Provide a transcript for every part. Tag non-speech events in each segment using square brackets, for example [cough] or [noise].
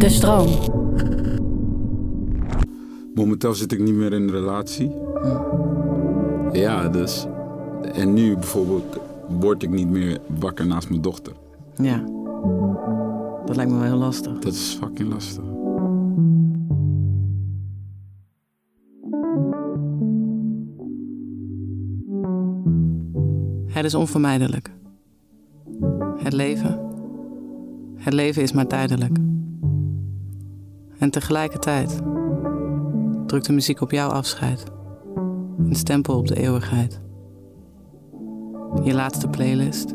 De stroom. Momenteel zit ik niet meer in een relatie. Ja, dus. En nu bijvoorbeeld word ik niet meer wakker naast mijn dochter. Ja. Dat lijkt me wel heel lastig. Dat is fucking lastig. Het is onvermijdelijk. Het leven. Het leven is maar tijdelijk. En tegelijkertijd drukt de muziek op jouw afscheid. Een stempel op de eeuwigheid. Je laatste playlist.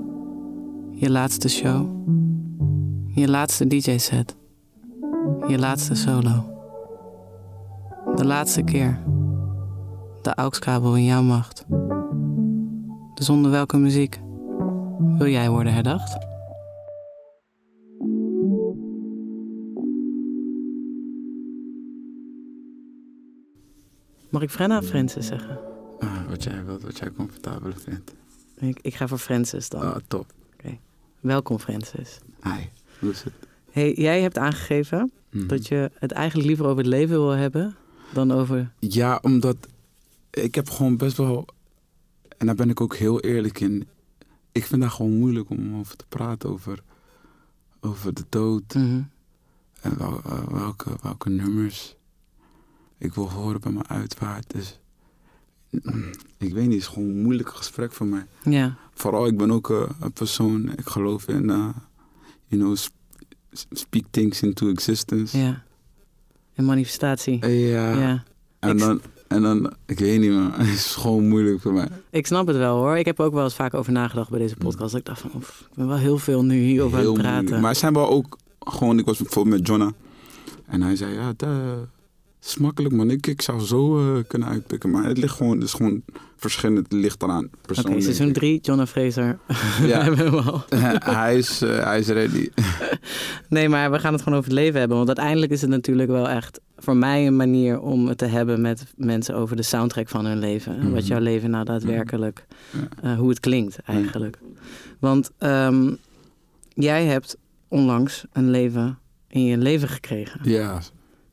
Je laatste show. Je laatste DJ-set. Je laatste solo. De laatste keer. De AUX-kabel in jouw macht. Dus onder welke muziek wil jij worden herdacht? Mag ik Frenna of Francis zeggen? Ah, wat jij wilt, wat jij comfortabel vindt. Ik, ik ga voor Francis dan. Ah, top. Welkom Francis. Hi, hoe is het? Hey, jij hebt aangegeven Mhm. dat je het eigenlijk liever over het leven wil hebben dan over. Ja, omdat ik heb gewoon best wel... En daar ben ik ook heel eerlijk in. Ik vind dat gewoon moeilijk om over te praten. Over, over de dood. Mhm. En wel, eh, welke, welke nummers ik wil horen bij mijn uitvaart. Dus mm, ik weet niet, het is gewoon een moeilijk gesprek voor mij. Ja, Vooral, ik ben ook eh, een persoon, ik geloof in, eh, you know, sp- speak things into existence. ja. Een manifestatie. Eh, ja. Ja. En Ik- dan, en dan, ik weet niet man, [laughs] het is gewoon moeilijk voor mij. Ik snap het wel hoor. Ik heb er ook wel eens vaak over nagedacht bij deze podcast. Dat ik dacht van, oef, ik ben wel heel veel nu hierover aan Heel het praten. moeilijk. Maar zijn wel ook, gewoon, ik was bijvoorbeeld met Jonna. En hij zei, ja, is makkelijk man. Ik, ik zou zo eh, kunnen uitpikken. Maar het ligt gewoon, het is gewoon verschillend. Het ligt eraan Oké, persoonlijk. seizoen 3, John Fraser. Ja. [laughs] [laughs] hij, is, eh, hij is ready. [laughs] Nee, maar we gaan het gewoon over het leven hebben. Want uiteindelijk is het natuurlijk wel echt voor mij een manier om het te hebben met mensen over de soundtrack van hun leven. En wat Mhm. jouw leven nou daadwerkelijk, Ja. eh, hoe het klinkt eigenlijk. Want ehm, jij hebt onlangs een leven in je leven gekregen. Ja,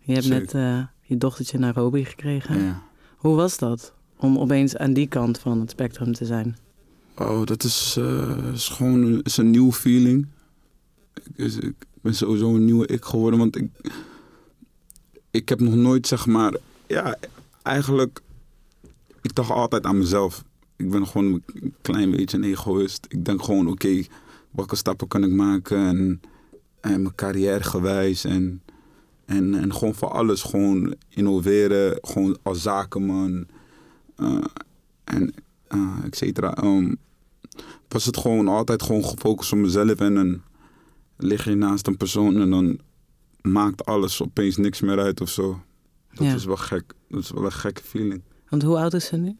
Je hebt zeker. net je dochtertje Nairobi gekregen. ja. Hoe was dat om opeens aan die kant van het spectrum te zijn? Oh, dat is, eh, is gewoon een, is een nieuwe feeling. Ik, is- ik ben sowieso een nieuwe ik geworden, want ik, ik heb nog nooit, zeg maar, ja, eigenlijk, ik dacht altijd aan mezelf. Ik ben gewoon een klein beetje een egoïst. Ik denk gewoon, oké, welke stappen kan ik maken en, en mijn carrière gewijs en, en, en gewoon voor alles, gewoon innoveren, gewoon als zakenman eh, en eh et cetera. Ehm, was het gewoon altijd gewoon gefocust op mezelf en dan lig je naast een persoon en dan maakt alles opeens niks meer uit of zo. Dat Ja. is wel gek. Dat is wel een gekke feeling. Want hoe oud is ze nu?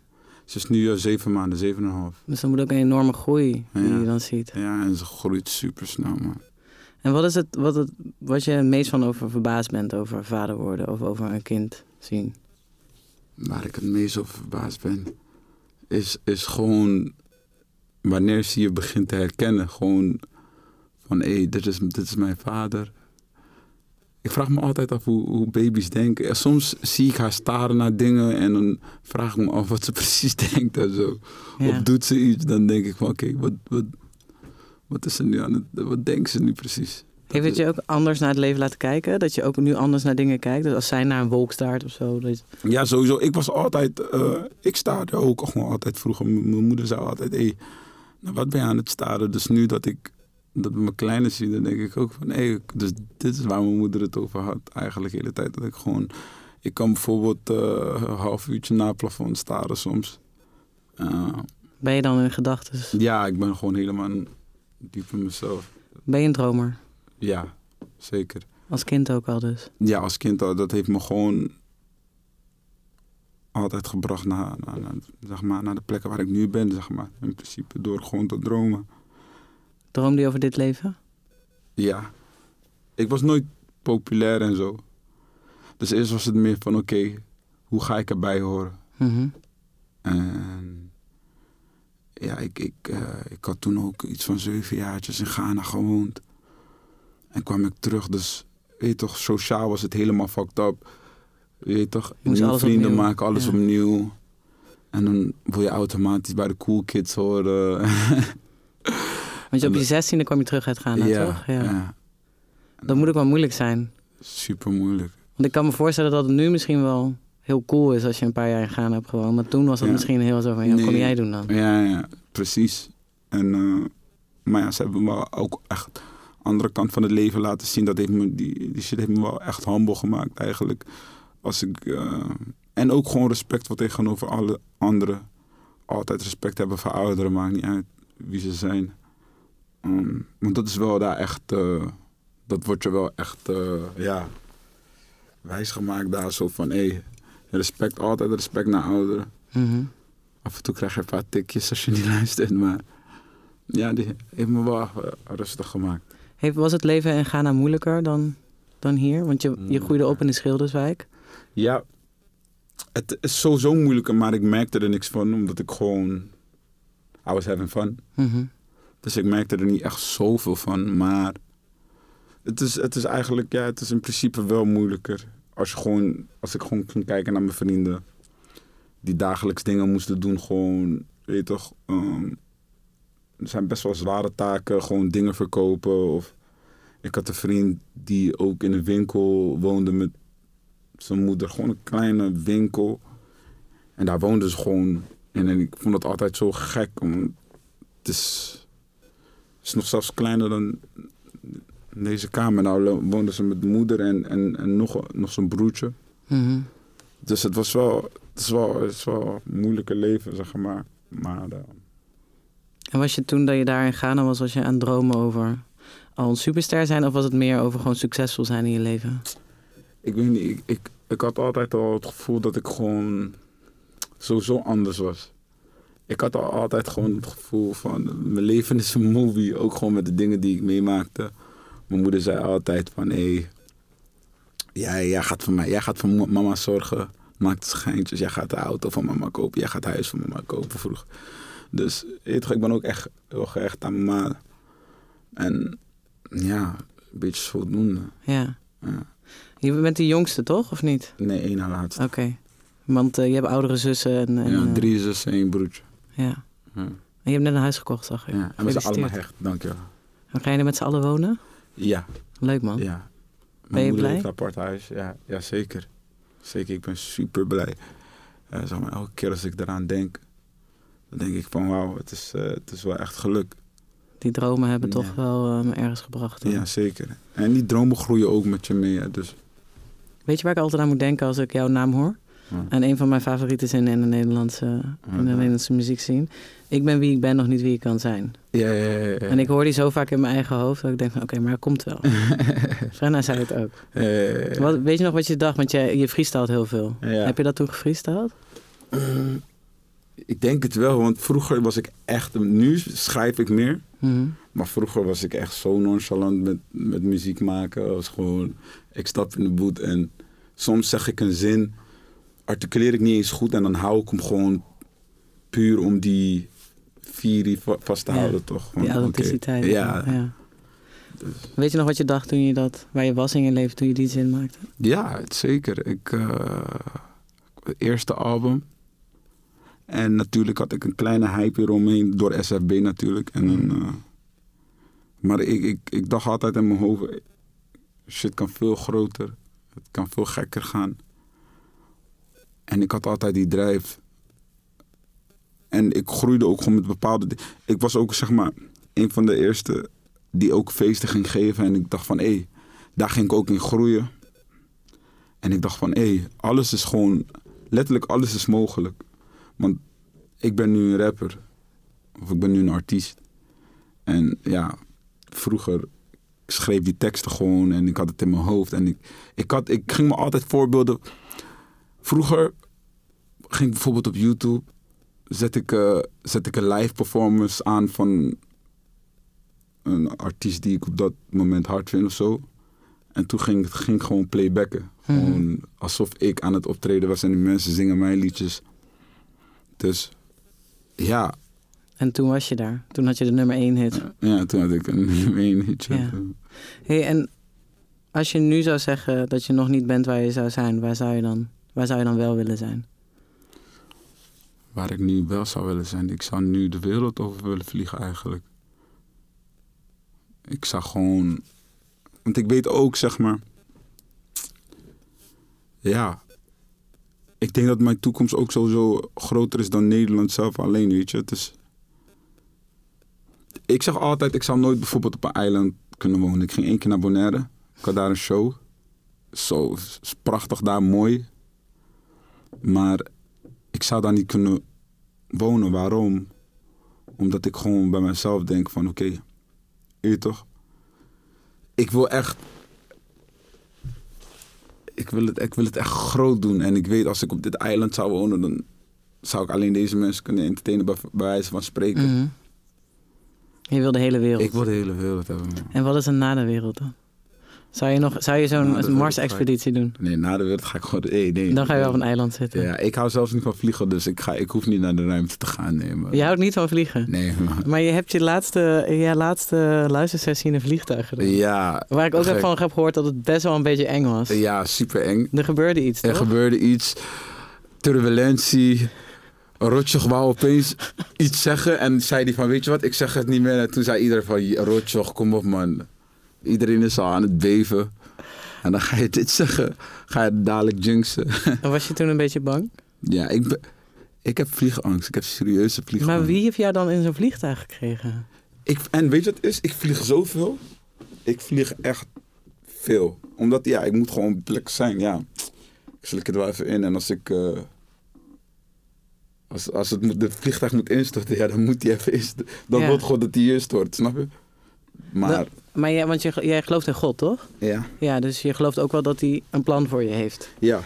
Ze is nu eh, zeven maanden, zeven en een half. Dus dan moet ook een enorme groei die Ja. je dan ziet. Ja, en ze groeit super snel, man. En wat is het wat, het wat je het meest van over verbaasd bent over vader worden of over een kind zien? Waar ik het meest over verbaasd ben, is, is gewoon wanneer ze je begint te herkennen. Gewoon van, hé, hey, dit, is, dit is mijn vader. Ik vraag me altijd af hoe, hoe baby's denken. En soms zie ik haar staren naar dingen en dan vraag ik me af wat ze [laughs] precies denkt en zo. Ja. Of doet ze iets, dan denk ik van, oké, wat, wat, wat is ze nu aan het, wat denkt ze nu precies? Heeft het je ook anders naar het leven laten kijken? Dat je ook nu anders naar dingen kijkt? Dus als zij naar een wolk staart of zo? Dat... Ja, sowieso. Ik was altijd... eh, ik staarde ook gewoon altijd vroeger. Mijn moeder zei altijd... Hey, nou, wat ben je aan het staren? Dus nu dat ik dat mijn kleine zie, dan denk ik ook van... Hé, dus dit is waar mijn moeder het over had eigenlijk de hele tijd. Dat ik gewoon... Ik kan bijvoorbeeld eh, een half uurtje naar het plafond staren soms. Eh, Ben je dan in gedachten? ja, ik ben gewoon helemaal diep in mezelf. Ben je een dromer? Ja, zeker. Als kind ook al dus. Ja, als kind al. Dat heeft me gewoon altijd gebracht naar, naar, naar, zeg maar, naar de plekken waar ik nu ben, zeg maar. In principe door gewoon te dromen. Droomde je over dit leven? Ja. Ik was nooit populair en zo. Dus eerst was het meer van, oké, hoe ga ik erbij horen? Mhm. En ja, ik, ik, eh, ik had toen ook iets van zeven jaartjes in Ghana gewoond. En kwam ik terug, dus weet je toch, sociaal was het helemaal fucked up. Weet je toch, nieuwe vrienden opnieuw. maken, alles Ja. opnieuw. En dan wil je automatisch bij de cool kids horen. [laughs] Want je op je zestiende kwam je terug uit Ghana, toch? Ja. ja. Dat moet ook wel moeilijk zijn. Super moeilijk. Want ik kan me voorstellen dat het nu misschien wel heel cool is als je een paar jaar in Ghana hebt gewoond. Maar toen was dat Ja. misschien heel zo van, ja, wat kon Nee. jij doen dan? Ja, ja, precies. En, eh, maar ja, ze hebben me ook echt de andere kant van het leven laten zien. Dat heeft me, die, die shit heeft me wel echt humble gemaakt eigenlijk. Als ik, eh, en ook gewoon respect voor tegenover alle anderen. Altijd respect hebben voor ouderen, maakt niet uit wie ze zijn. Ehm, want dat is wel daar echt, eh, dat wordt je wel echt, ja, wijsgemaakt daar zo van, hé, respect, altijd respect naar ouderen. Mhm. Af en toe krijg je een paar tikjes als je niet [laughs] luistert, maar ja, die heeft me wel eh, rustig gemaakt. Heeft, was het leven in Ghana moeilijker dan, dan hier? Want je, je groeide op in de Schilderswijk. Ja, het is sowieso moeilijker, maar ik merkte er niks van, omdat ik gewoon, I was having fun. Mhm. Dus ik merkte er niet echt zoveel van, maar het is, het is eigenlijk, ja, het is in principe wel moeilijker. Als, je gewoon, als ik gewoon ging kijken naar mijn vrienden, die dagelijks dingen moesten doen, gewoon, weet toch, er zijn best wel zware taken, gewoon dingen verkopen. Of ik had een vriend die ook in een winkel woonde met zijn moeder, gewoon een kleine winkel. En daar woonden ze gewoon. En ik vond het altijd zo gek, is, het is nog zelfs kleiner dan deze kamer. Nou woonden ze met de moeder en, en, en nog, nog zijn broertje. Mhm. Dus het was wel, het is wel, het is wel een moeilijke leven, zeg maar. Maar eh, En was je toen dat je daar in Ghana was, was je aan het dromen over al een superster zijn? Of was het meer over gewoon succesvol zijn in je leven? ik weet niet, ik, ik, ik had altijd al het gevoel dat ik gewoon sowieso anders was. Ik had al altijd gewoon het gevoel van, mijn leven is een movie. Ook gewoon met de dingen die ik meemaakte. Mijn moeder zei altijd van, hé, hey, jij, jij gaat voor mij, jij gaat voor ma- mama zorgen. Maakt schijntjes, jij gaat de auto van mama kopen. Jij gaat huis van mama kopen vroeg. Dus ik ben ook echt heel gehecht aan mama. En ja, een beetje zodoende. Ja. Ja. Je bent de jongste, toch? Of niet? Nee, één na laatste. Oké. Want eh, je hebt oudere zussen en... en ja, eh, drie zussen en één broertje. ja. Ja. En je hebt net een huis gekocht, zag ik. Ja. En we zijn allemaal hecht, dankjewel. En ga je er met z'n allen wonen? Ja, Leuk man. ja. Ben Mijn je moeder blij? heeft een apart huis. Ja, ja, zeker. Zeker, ik ben super blij. Eh, zeg maar, elke keer als ik eraan denk, dan denk ik van wauw, het is, eh, het is wel echt geluk. Die dromen hebben Ja. toch wel eh, me ergens gebracht. Ja, zeker. En die dromen groeien ook met je mee. hè, Dus, Weet je waar ik altijd aan moet denken als ik jouw naam hoor? Ja. En een van mijn favorieten is in, de Nederlandse, in de. Nederlandse muziek zien. Ik ben wie ik ben, nog niet wie ik kan zijn. Ja, ja, ja, ja. En ik hoor die zo vaak in mijn eigen hoofd dat ik denk van oké, maar het komt wel. [laughs] Frenna zei het ook. Eh, Wat, weet je nog wat je dacht? Want je, je freestylt heel veel. Heb je dat toen gefreestyled? Mm, Ik denk het wel, want vroeger was ik echt... Nu schrijf ik meer. Mhm. Maar vroeger was ik echt zo nonchalant met, met muziek maken. Was gewoon, ik stap in de boot en soms zeg ik een zin, articuleer ik niet eens goed en dan hou ik hem gewoon puur om die va- vast te Ja, houden, toch? Van, Die authenticiteit. Ja, ja. dus- Weet je nog wat je dacht toen je dat, waar je was in je leven toen je die zin maakte? ja, zeker. Ik, eh, het eerste album. En natuurlijk had ik een kleine hype eromheen door SFB natuurlijk. En dan eh, Maar ik, ik, ik dacht altijd in mijn hoofd, shit kan veel groter. Het kan veel gekker gaan. En ik had altijd die drijf. En ik groeide ook gewoon met bepaalde... Ik was ook, zeg maar, een van de eerste die ook feesten ging geven. En ik dacht van, hé, daar ging ik ook in groeien. En ik dacht van, hé, alles is gewoon... Letterlijk alles is mogelijk. Want ik ben nu een rapper. Of ik ben nu een artiest. En ja, vroeger schreef die teksten gewoon en ik had het in mijn hoofd. En ik, ik, had, ik ging me altijd voorbeelden. Vroeger ging ik bijvoorbeeld op YouTube, zet ik, eh, zet ik een live performance aan van een artiest die ik op dat moment hard vind of zo. En toen ging het ging ik gewoon playbacken. Mhm. Gewoon alsof ik aan het optreden was en die mensen zingen mijn liedjes. Dus ja, En toen was je daar. Toen had je de nummer één hit. ja toen had ik een [laughs] één hitje. Ja. Hey, en als je nu zou zeggen dat je nog niet bent waar je zou zijn, waar zou je dan, waar zou je dan wel willen zijn? Waar ik nu wel zou willen zijn. Ik zou nu de wereld over willen vliegen eigenlijk. Ik zou gewoon... Want ik weet ook, zeg maar... Ja. Ik denk dat mijn toekomst ook sowieso groter is dan Nederland zelf alleen, weet je. Het is... Ik zeg altijd, ik zou nooit bijvoorbeeld op een eiland kunnen wonen. Ik ging één keer naar Bonaire. Ik had daar een show. Zo, prachtig daar, mooi. Maar ik zou daar niet kunnen wonen. Waarom? Omdat ik gewoon bij mezelf denk van oké, weet je toch? Ik wil echt... Ik wil, het, ik wil het echt groot doen. En ik weet als ik op dit eiland zou wonen, dan zou ik alleen deze mensen kunnen entertainen bij, bij wijze van spreken. Mhm. Je wil de hele wereld. Ik wil de hele wereld hebben. man. En wat is er na de wereld dan? Zou je, nog, zou je zo'n Mars-expeditie doen? Nee, na de wereld ga ik gewoon... Nee, nee. Dan ga je wel op een eiland zitten. Ja, ik hou zelfs niet van vliegen, dus ik, ga, ik hoef niet naar de ruimte te gaan. Nee, maar... Je houdt niet van vliegen. Nee, maar... Maar je hebt je laatste, je laatste luistersessie in een vliegtuig gedaan. Ja. Waar ik ook gek. heb van heb gehoord dat het best wel een beetje eng was. Ja, super eng. Er gebeurde iets, Er toch? gebeurde iets. Turbulentie. Rotjoch wou opeens iets zeggen. En zei hij van, weet je wat, ik zeg het niet meer. En toen zei iedereen van, Rotjoch, kom op man. Iedereen is al aan het beven. En dan ga je dit [laughs] zeggen. Ga je dadelijk jinxen. En Was je toen een beetje bang? ja, ik, ben, ik heb vliegangst. Ik heb serieuze vliegangst. Maar wie heeft jou dan in zo'n vliegtuig gekregen? Ik, en weet je wat het is? Ik vlieg zoveel. Ik vlieg echt veel. Omdat, ja, ik moet gewoon plek zijn. Ja, ik slik het wel even in. En als ik... eh, als, als het moet, de vliegtuig moet instorten, ja, dan moet hij even instorten. Dan Ja. wil God dat hij instort, snap je? Maar, Dat- Maar jij, want je, jij gelooft in God, toch? ja. Ja, dus je gelooft ook wel dat hij een plan voor je heeft. Ja.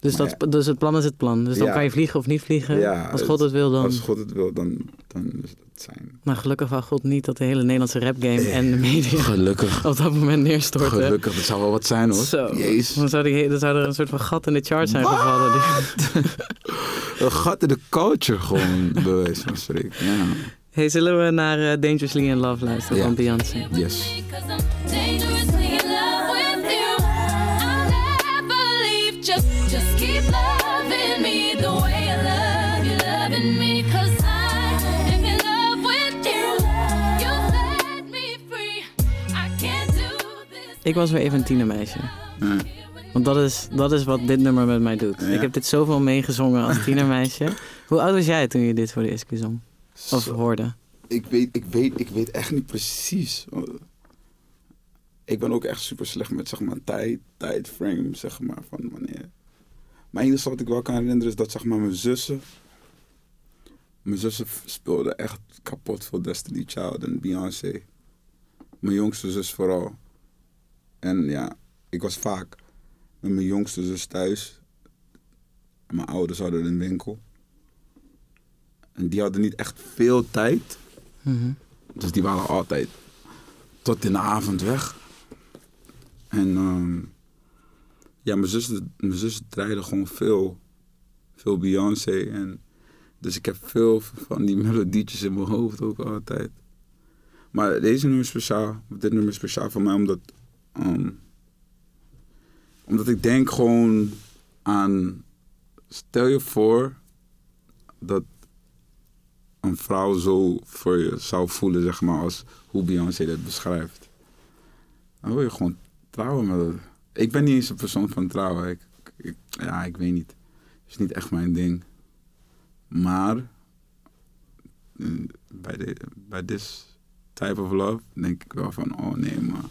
Dus, Maar dat, dus het plan is het plan. Dus dan Ja. kan je vliegen of niet vliegen. Ja, Als God het wil, dan... Als God het wil, dan, dan is het zijn. Nou, gelukkig wou God niet dat de hele Nederlandse rapgame en de media [laughs] Gelukkig. op dat moment neerstorten. Gelukkig, dat zou wel wat zijn hoor. Zo. Jezus. Dan zou, die, dan zou er een soort van gat in de chart zijn gevallen. Die- [laughs] Een gat in de culture gewoon, bij wijze van spreken. Ja. Hey, zullen we naar eh, Dangerously in Love luisteren Ja. van Beyoncé? Yes. Cause I'm dangerously in love with you. I'll never leave. Just, just keep loving me the way you love. You're loving me. Cause I'm in love with you. You set me free. I can't do this. Ik was weer even een tienermeisje. Ja. Want dat is, dat is wat dit nummer met mij doet. Ja. Ik heb dit zoveel meegezongen als tienermeisje. [laughs] Hoe oud was jij toen je dit voor de eerste keer zong? Of hoorde? Ik weet, ik, weet, ik weet echt niet precies. Ik ben ook echt super slecht met zeg maar tijd, tijdframe, zeg maar, van wanneer. Maar enige wat ik wel kan herinneren is dat zeg maar mijn zussen... Mijn zussen speelden echt kapot voor Destiny Child en Beyoncé. Mijn jongste zus vooral. En ja, ik was vaak met mijn jongste zus thuis. Mijn ouders hadden een winkel. En die hadden niet echt veel tijd. Mhm. Dus die waren altijd tot in de avond weg. En ehm, ja, mijn zus, mijn zus draaide gewoon veel, veel Beyoncé. En dus ik heb veel van die melodietjes in mijn hoofd ook altijd. Maar deze nummer is speciaal, dit nummer is speciaal voor mij omdat, ehm, omdat ik denk gewoon aan, stel je voor dat een vrouw zo voor je zou voelen, zeg maar, als hoe Beyoncé dat beschrijft. Dan wil je gewoon trouwen met. Ik ben niet eens een persoon van trouwen. Ik, ik- ja, ik weet niet. Het is niet echt mijn ding. Maar eh, bij, de, bij this type of love denk ik wel van, oh nee, maar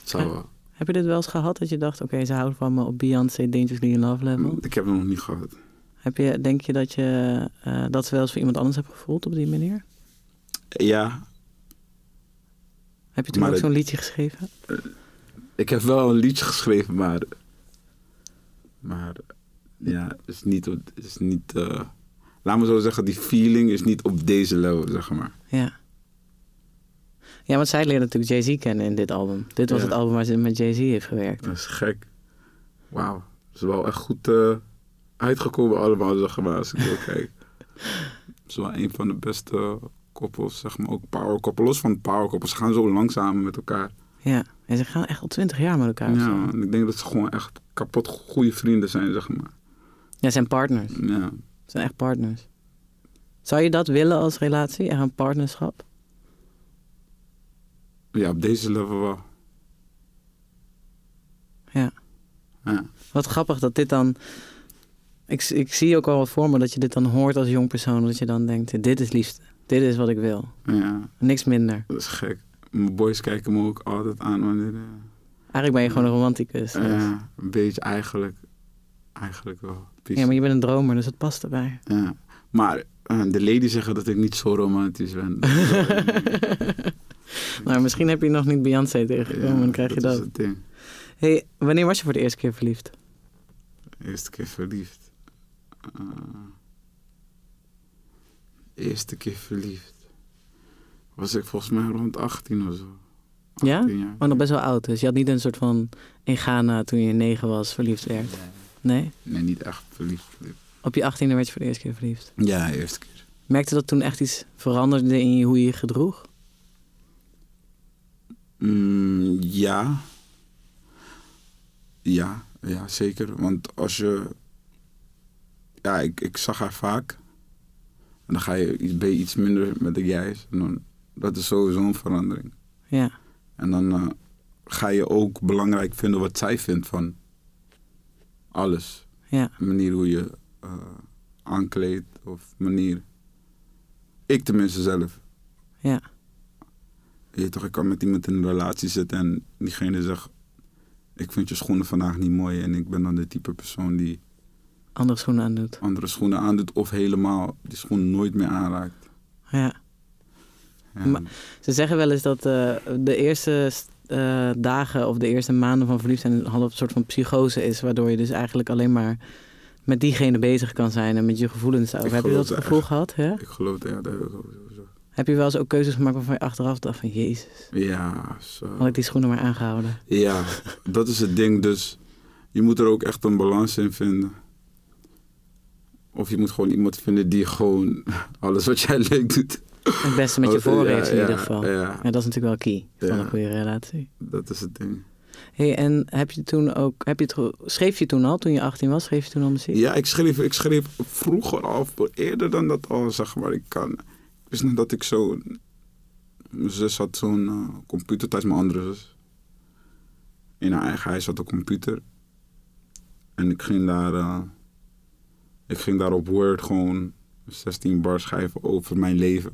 het zou wel. Heb je dit wel eens gehad dat je dacht, oké, ze houdt van me op Beyoncé Dangerously in Love level? Ik heb het nog niet gehad. Heb je, denk je dat je eh, dat wel eens voor iemand anders hebt gevoeld op die manier? Ja, Heb je toen Maar ook zo'n liedje geschreven? ik heb wel een liedje geschreven, maar. Maar. Ja, het is niet. is niet eh, laat me zo zeggen, die feeling is niet op deze level, zeg maar. Ja. Ja, want zij leerde natuurlijk Jay-Z kennen in dit album. Dit was Ja. het album waar ze met Jay-Z heeft gewerkt. Dat is gek. Wauw. Het is wel echt goed eh, uitgekomen allemaal, zeg maar, als ik zo kijk. Het is wel een van de beste koppels, zeg maar. Ook power koppel. Los van power koppels. Ze gaan zo lang samen met elkaar. Ja. En ze gaan echt al twintig jaar met elkaar. Ja, ik denk dat ze gewoon echt kapot goede vrienden zijn, zeg maar. Ja, zijn partners. Ja. zijn echt partners. Zou je dat willen als relatie? Echt een partnerschap? Ja, op deze level wel. Ja. Ja. Wat grappig dat dit dan... Ik, ik zie ook al wel voor me dat je dit dan hoort als jong persoon. Dat je dan denkt, dit is liefde. Dit is wat ik wil. ja, Niks minder. dat is gek. Mijn boys kijken me ook altijd aan wanneer... eh, Eigenlijk ben je gewoon een romanticus. dus. Ja, een beetje eigenlijk. Eigenlijk wel. Ja, maar je bent een dromer, dus het past erbij. Ja. Maar eh, de ladies zeggen dat ik niet zo romantisch ben. [laughs] Nou, misschien heb je nog niet Beyoncé tegengekomen, dan krijg je dat. dat. is het ding. Hey, wanneer was je voor de eerste keer verliefd? Eerste keer verliefd. Eh, eerste keer verliefd. Was ik volgens mij rond 18 of zo. Ja? 18 jaar. Oh, nog best wel oud. Dus je had niet een soort van in Ghana toen je negen was verliefd werd. Nee? Nee, niet echt verliefd. verliefd. Op je achttiende werd je voor de eerste keer verliefd. Ja, eerste keer. Merkte dat toen echt iets veranderde in je, hoe je je gedroeg? Mm, ja. Ja, ja, zeker. Want als je... Ja, ik, ik zag haar vaak. En dan ga je, iets- ben je iets minder met de jijs. En dan, dat is sowieso een verandering. Ja. En dan eh, ga je ook belangrijk vinden wat zij vindt van alles. Ja. De manier hoe je eh, aankleedt of manier. Ik tenminste zelf. Ja. Je toch, ik kan met iemand in een relatie zitten en diegene zegt... Ik vind je schoenen vandaag niet mooi. En ik ben dan de type persoon die Andere schoenen aandoet. andere schoenen aandoet... of helemaal die schoenen nooit meer aanraakt. Ja. Ja, Maar- Ze zeggen wel eens dat eh, de eerste eh, dagen of de eerste maanden van verliefd zijn een half soort van psychose is. Waardoor je dus eigenlijk alleen maar met diegene bezig kan zijn en met je gevoelens. Ik Heb je dat gevoel gehad? Ja? Ik geloof het, ja, dat heb ik sowieso. Heb je wel eens ook keuzes gemaakt waarvan je achteraf dacht van Jezus, Ja, zo. had ik die schoenen maar aangehouden? Ja, dat is het ding. Dus je moet er ook echt een balans in vinden. Of je moet gewoon iemand vinden die gewoon [laughs] alles wat jij leuk doet. Het beste met je voor heeft in ieder geval. Ja. Dat is natuurlijk wel key van een goede relatie. dat is het ding. Hey, en heb je toen ook, heb je het, schreef je toen al, toen je 18 was, schreef je toen al muziek? Ja, ik schreef, ik schreef vroeger al, eerder dan dat al, zeg maar. Ik kan. Ik wist nog dat ik zo. Mijn zus had zo'n eh, computer thuis, mijn andere zus. In haar eigen huis had een computer. En ik ging daar. eh, ik ging daar op Word gewoon 16 bar schrijven over mijn leven.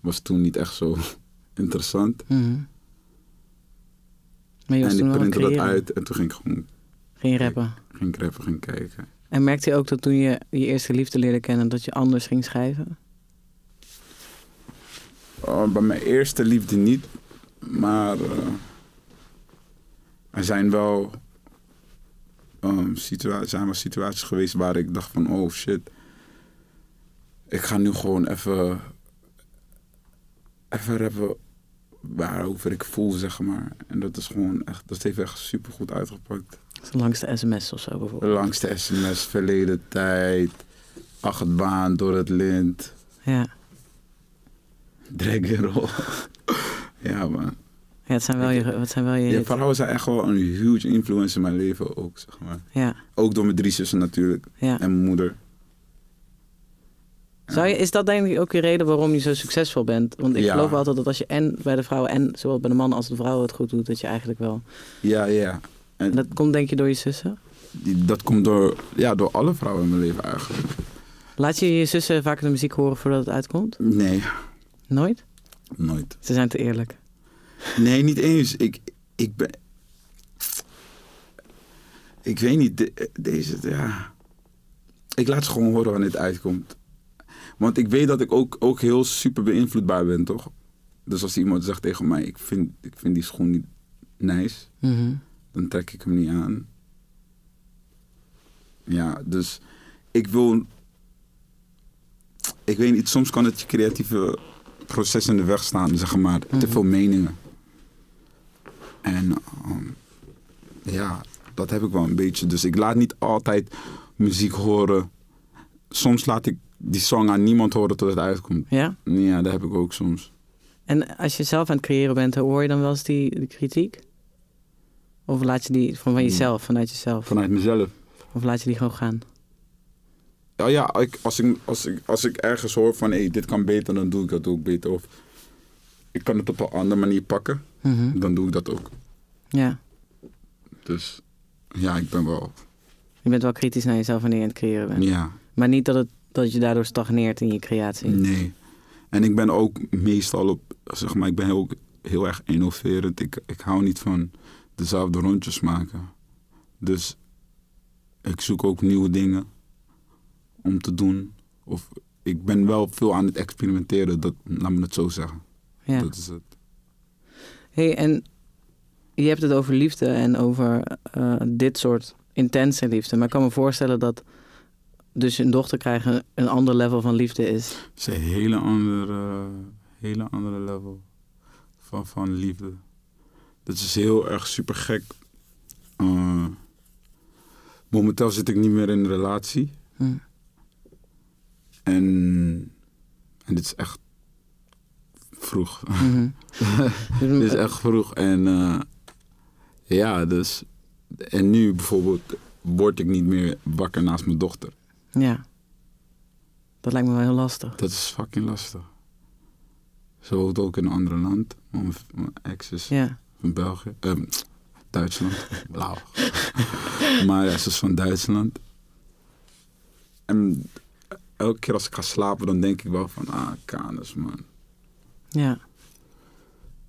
Was toen niet echt zo [laughs] interessant. Mhm. Maar je was En toen ik printte dat uit en toen ging ik gewoon Ging je rappen. ging rappen, ging kijken. En merkte je ook dat toen je je eerste liefde leerde kennen, dat je anders ging schrijven? Oh, bij mijn eerste liefde niet. Maar eh, er zijn wel, ehm, situa zijn wel situaties geweest waar ik dacht van... Oh shit, ik ga nu gewoon even... Even rappen waarover ik voel, zeg maar. En dat is gewoon echt... Dat heeft echt super goed uitgepakt. De langste sms of zo De bijvoorbeeld. langste sms, verleden tijd... Achtbaan door het lint... Ja. Drag [laughs] roll. ja, man. Ja, het zijn wel je, het zijn wel je Ja, hits. vrouwen zijn echt wel een huge influence in mijn leven ook, zeg maar. Ja, Ook door mijn drie zussen natuurlijk. ja. En mijn moeder. Zou je, is dat denk ik ook de reden waarom je zo succesvol bent? Want ik Ja. geloof altijd dat als je en bij de vrouwen en zowel bij de mannen als de vrouwen het goed doet, dat je eigenlijk wel. Ja, ja. En En dat komt denk je door je zussen? die- dat komt door, ja, door alle vrouwen in mijn leven eigenlijk. Laat je je zussen vaker de muziek horen voordat het uitkomt? Nee, Nooit? nooit. Ze zijn te eerlijk. Nee, niet eens. Ik, ik ben... Ik weet niet, de- deze, ja... Ik laat ze gewoon horen wanneer het uitkomt. Want ik weet dat ik ook, ook heel super beïnvloedbaar ben, toch? Dus als iemand zegt tegen mij, ik vind, ik vind die schoen niet nice, Mhm. dan trek ik hem niet aan. Ja, dus ik wil... Ik weet niet, soms kan het je creatieve proces in de weg staan, zeg maar. Te Mhm. veel meningen. En ehm, ja, dat heb ik wel een beetje. Dus ik laat niet altijd muziek horen. Soms laat ik die song aan niemand horen tot het uitkomt. Ja? Ja, dat heb ik ook soms. En als je zelf aan het creëren bent, hoor je dan wel eens die, die kritiek? Of laat je die van, van jezelf, vanuit jezelf? Vanuit mezelf. Of laat je die gewoon gaan? Ja, ja ik, als, ik, als, ik, als ik ergens hoor van hey, dit kan beter, dan doe ik dat ook beter. Of ik kan het op een andere manier pakken, Mhm. dan doe ik dat ook. Ja. Dus ja, ik ben wel. Je bent wel kritisch naar jezelf wanneer je aan het creëren bent. Ja, Maar niet dat, het, dat je daardoor stagneert in je creatie. nee. En ik ben ook meestal op, zeg maar, ik ben ook heel erg innoverend. Ik, ik hou niet van dezelfde rondjes maken. Dus ik zoek ook nieuwe dingen om te doen. Of ik ben wel veel aan het experimenteren, dat, laat me het zo zeggen. Ja. Dat is het. Hey, en je hebt het over liefde en over eh, dit soort intense liefde. Maar ik kan me voorstellen dat dus een dochter krijgen een ander level van liefde is. Het is een hele andere, hele andere level van, van liefde. Dat is heel erg super gek. Eh, momenteel zit ik niet meer in een relatie. Hm. En, en dit is echt vroeg. [laughs] Dit is echt vroeg. En eh, ja, dus. En nu bijvoorbeeld word ik niet meer wakker naast mijn dochter. Ja. Dat lijkt me wel heel lastig. Dat is fucking lastig. Ze woont ook in een ander land. Mijn, mijn ex is Ja. van België. Ehm, Duitsland. [laughs] Blauw. maar ja, ze is van Duitsland. En elke keer als ik ga slapen, dan denk ik wel van... Ah, kanus, man. Ja.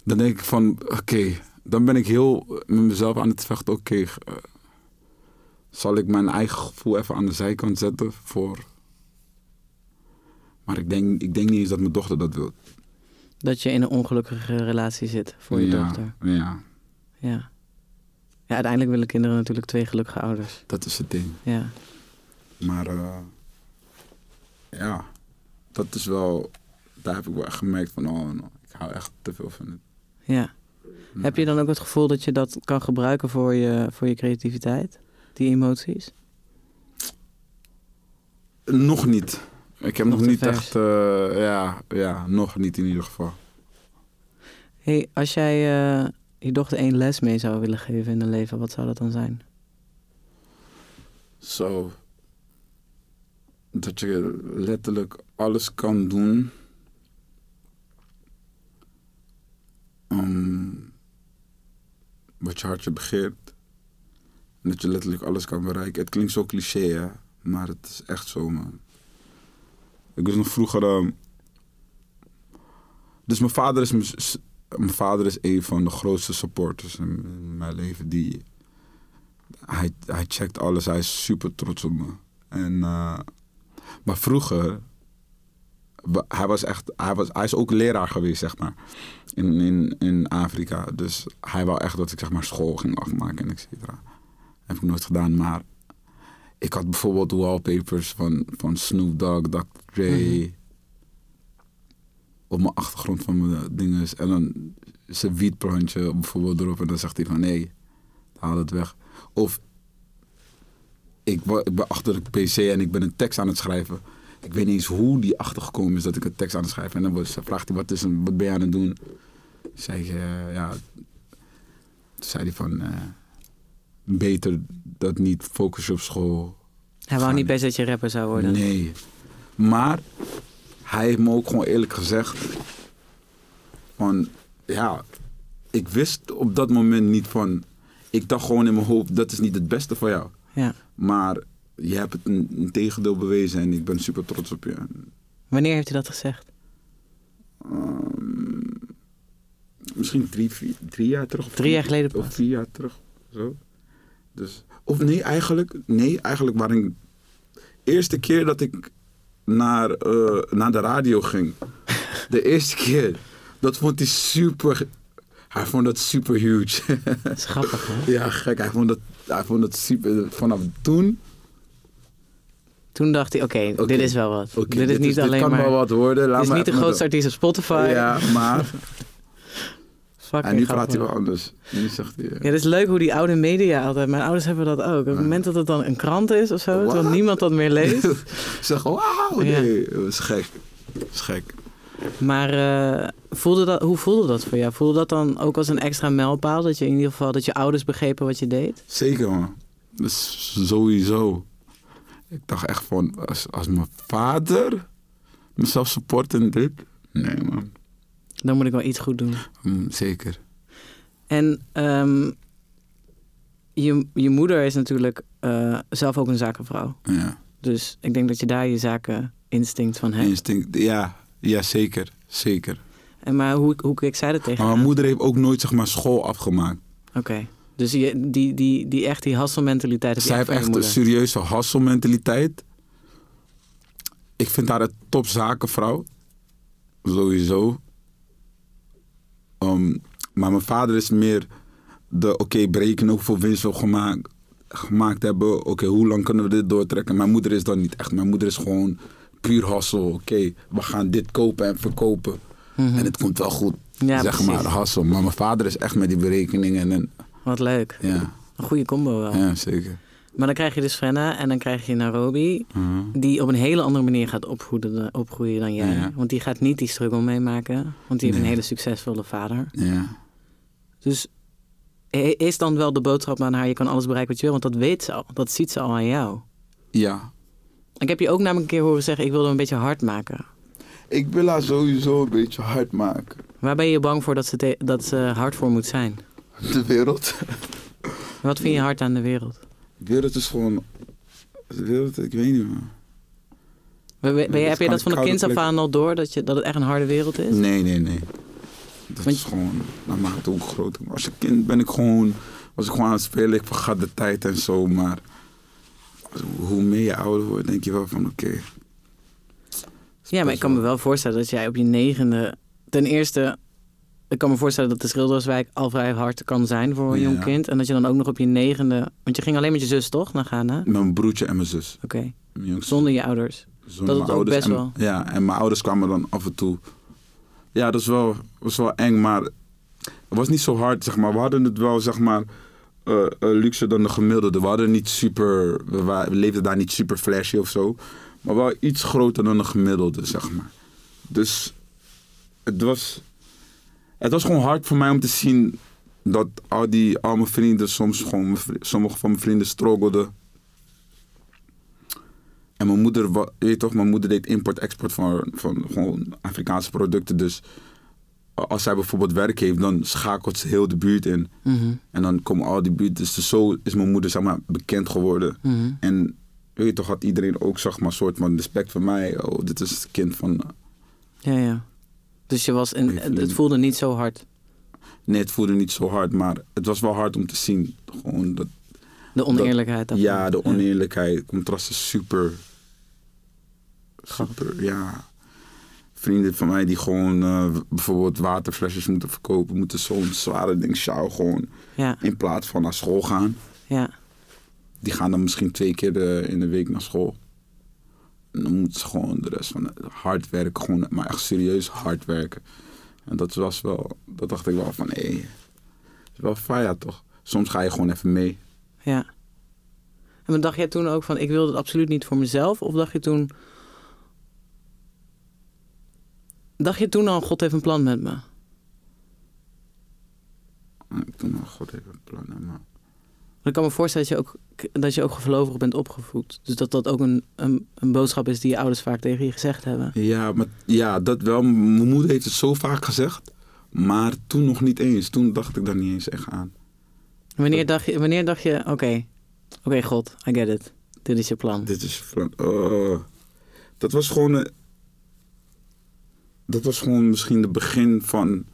Dan denk ik van, oké, dan ben ik heel met mezelf aan het vechten. Oké, eh, zal ik mijn eigen gevoel even aan de zijkant zetten voor... Maar ik denk, ik denk niet eens dat mijn dochter dat wil. Dat je in een ongelukkige relatie zit voor je ja, dochter. Ja, Ja. Ja, uiteindelijk willen kinderen natuurlijk twee gelukkige ouders. dat is het ding. Ja. Maar eh, ja, dat is wel... Daar heb ik wel echt gemerkt van, oh, no, ik hou echt te veel van het. Ja. Heb je dan ook het gevoel dat je dat kan gebruiken voor je, voor je creativiteit? Die emoties? Nog niet. Ik heb Nog niet vers. echt... eh, ja, ja, nog niet in ieder geval. Hey, als jij eh, je dochter één les mee zou willen geven in haar leven, wat zou dat dan zijn? Zo. Dat je letterlijk alles kan doen. Om wat je hartje begeert. Dat je letterlijk alles kan bereiken. Het klinkt zo cliché, hè? Maar het is echt zo, man. Ik was nog vroeger... ehm, Dus mijn vader is... mijn vader is een van de grootste supporters in mijn leven. Die, hij, hij checkt alles. Hij is super trots op me. En, eh, maar vroeger, hij was echt, hij, was, hij is ook leraar geweest, zeg maar, in, in, in Afrika. Dus hij wou echt dat ik zeg maar school ging afmaken en et cetera. Heb ik nooit gedaan, maar ik had bijvoorbeeld wallpapers van, van Snoop Dogg, Dr. Dre. Mhm. Op mijn achtergrond van mijn dinges. En dan zijn wietbrandje bijvoorbeeld erop. En dan zegt hij van nee, haal het weg. Of ik, ik ben achter de pc en ik ben een tekst aan het schrijven. Ik weet niet eens hoe die achtergekomen is dat ik een tekst aan het schrijven. En dan was- vraagt hij, wat, is een, wat ben je aan het doen? Zei ik, eh, ja... Toen zei hij van, eh, beter dat niet, focus op school. Hij wou niet best dat je rapper zou worden. Nee. Maar hij heeft me ook gewoon eerlijk gezegd van, ja, ik wist op dat moment niet van, ik dacht gewoon in mijn hoofd, dat is niet het beste voor jou. Ja. Maar je hebt het een, een tegendeel bewezen en ik ben super trots op je. Wanneer heeft hij dat gezegd? Ehm, misschien drie, vier- drie jaar terug. Of Drie jaar geleden pas. Of vier jaar terug. Zo. Dus, of nee, eigenlijk, nee, eigenlijk waarin... Eerste keer dat ik naar, eh, naar de radio ging. [laughs] De eerste keer. Dat vond hij super... Hij vond dat super huge. Dat is grappig, hè? ja, gek. Hij vond dat, hij vond dat super... Vanaf toen... Toen dacht hij, oké, dit is wel wat. Dit is niet alleen dit kan maar... wel wat worden. Laat dit is niet de grootste artiest op Spotify. Ja, maar... [laughs] Fucking En nu praat hij wel anders. Nu zegt hij... Ja, dat is leuk hoe die oude media altijd... Mijn ouders hebben dat ook. Op het moment dat het dan een krant is of zo, terwijl Wat? niemand dat meer leest. [laughs] zeg, wauw, Ja. nee, dat is gek. Dat is gek. Maar eh, voelde dat, hoe voelde dat voor jou? Voelde dat dan ook als een extra mijlpaal? Dat je in ieder geval dat je ouders begrepen wat je deed? Zeker, man. Dat is sowieso. Ik dacht echt van, als, als mijn vader mezelf support in dit... Nee, man. Dan moet ik wel iets goed doen. Mm, zeker. En ehm, je, je moeder is natuurlijk eh, zelf ook een zakenvrouw. Ja. Dus ik denk dat je daar je zakeninstinct van hebt. Instinct. Ja, ja, zeker. Zeker. En maar hoe, hoe keek zij er tegen? Maar mijn moeder heeft ook nooit, zeg maar, school afgemaakt. Oké. Dus je, die, die, die echt die hasselmentaliteit Zij heeft echt een serieuze hasselmentaliteit. Ik vind haar een topzakenvrouw. Sowieso. Um, maar mijn vader is meer de, oké, berekenen hoeveel winst we gemaakt, gemaakt hebben. Oké, hoe lang kunnen we dit doortrekken? Mijn moeder is dan niet echt. Mijn moeder is gewoon puur hassel. Oké, we gaan dit kopen en verkopen. Mhm. En het komt wel goed. Ja, zeg precies. maar, hassel. Maar mijn vader is echt met die berekeningen. En, Wat leuk. ja, Een goede combo wel. ja, zeker. Maar dan krijg je dus Frenna en dan krijg je Nairobi. Mhm. Die op een hele andere manier gaat opgroeien, opgroeien dan jij. Ja. Want die gaat niet die struggle meemaken. Want die heeft een hele succesvolle vader. Ja. Dus is dan wel de boodschap aan haar... je kan alles bereiken wat je wil, want dat weet ze al. Dat ziet ze al aan jou. ja, Ik heb je ook namelijk een keer horen zeggen... ik wilde hem een beetje hard maken. Ik wil haar sowieso een beetje hard maken. Waar ben je bang voor dat ze, dat ze hard voor moet zijn? De wereld. Wat vind je hard aan de wereld? De wereld is gewoon... De wereld, ik weet niet man. Ben, ben- ben je, dat heb je dat van de koude kind af aan al door... dat, je, dat het echt een harde wereld is? Nee, nee, nee. Dat Want- is gewoon... Dat maakt het ook groter. Als een kind ben ik gewoon... Was ik gewoon aan het spelen. Ik vergat de tijd en zo. Maar... Hoe meer je ouder wordt, denk je wel van oké. Ja, maar ik kan me wel voorstellen dat jij op je negende... Ten eerste, ik kan me voorstellen dat de Schilderswijk al vrij hard kan zijn voor een Ja. jong kind. En dat je dan ook nog op je negende... Want je ging alleen met je zus, toch, naar Ghana? Oké, Met mijn broertje en mijn zus. Jongste zonder je ouders. Zonder Dat is mijn ook ouders. best en, wel. Ja, en mijn ouders kwamen dan af en toe. Ja, dat is wel, was wel eng, maar het was niet zo hard, zeg maar. We hadden het wel, zeg maar, luxe dan de gemiddelde. We hadden niet super, we, we leefden daar niet super flashy of zo. Maar wel iets groter dan de gemiddelde, zeg maar. Dus het was, het was gewoon hard voor mij om te zien dat al, die, al mijn vrienden, soms gewoon, sommige van mijn vrienden struggelden. En mijn moeder, wa- je weet toch, mijn moeder deed import-export van, van gewoon Afrikaanse producten. Dus als zij bijvoorbeeld werk heeft, dan schakelt ze heel de buurt in. Mhm, En dan komen al die buurt. Dus zo is mijn moeder, zeg maar, bekend geworden. mhm. En weet je toch, had iedereen ook, zeg maar, een soort van respect voor mij. Oh, dit is het kind van... Ja, ja. Dus je was het, voelde niet zo hard. Nee, het voelde niet zo hard, maar het was wel hard om te zien. Gewoon dat, De oneerlijkheid. daarvan. ja, de oneerlijkheid, het contrast is super... Super, ja. Vrienden van mij die gewoon eh, bijvoorbeeld waterflesjes moeten verkopen, moeten zo'n zware ding sjouwen gewoon Ja, in plaats van naar school gaan. ja. Die gaan dan misschien twee keer de- in de week naar school. Dan moeten ze gewoon de rest van hard werken, gewoon, maar echt serieus hard werken. En dat was wel, dat dacht ik wel van, hé, hey, is wel fire toch? Soms ga je gewoon even mee. Ja. En dacht jij toen ook van, ik wilde het absoluut niet voor mezelf? Of dacht je toen... Dacht je toen al, God heeft een plan met me? Ik toen, oh god, even een plan, hè, maar ik kan me voorstellen dat je ook, dat je ook gelovig bent opgevoed. Dus dat dat ook een, een, een boodschap is die je ouders vaak tegen je gezegd hebben. Ja, maar, ja, dat wel. Mijn moeder heeft het zo vaak gezegd. Maar toen nog niet eens. Toen dacht ik daar niet eens echt aan. Wanneer dacht je, wanneer dacht je oké, oké God, I get it. Dit is je plan. Dit is van. oh. dat was gewoon. eh, dat was gewoon misschien het begin van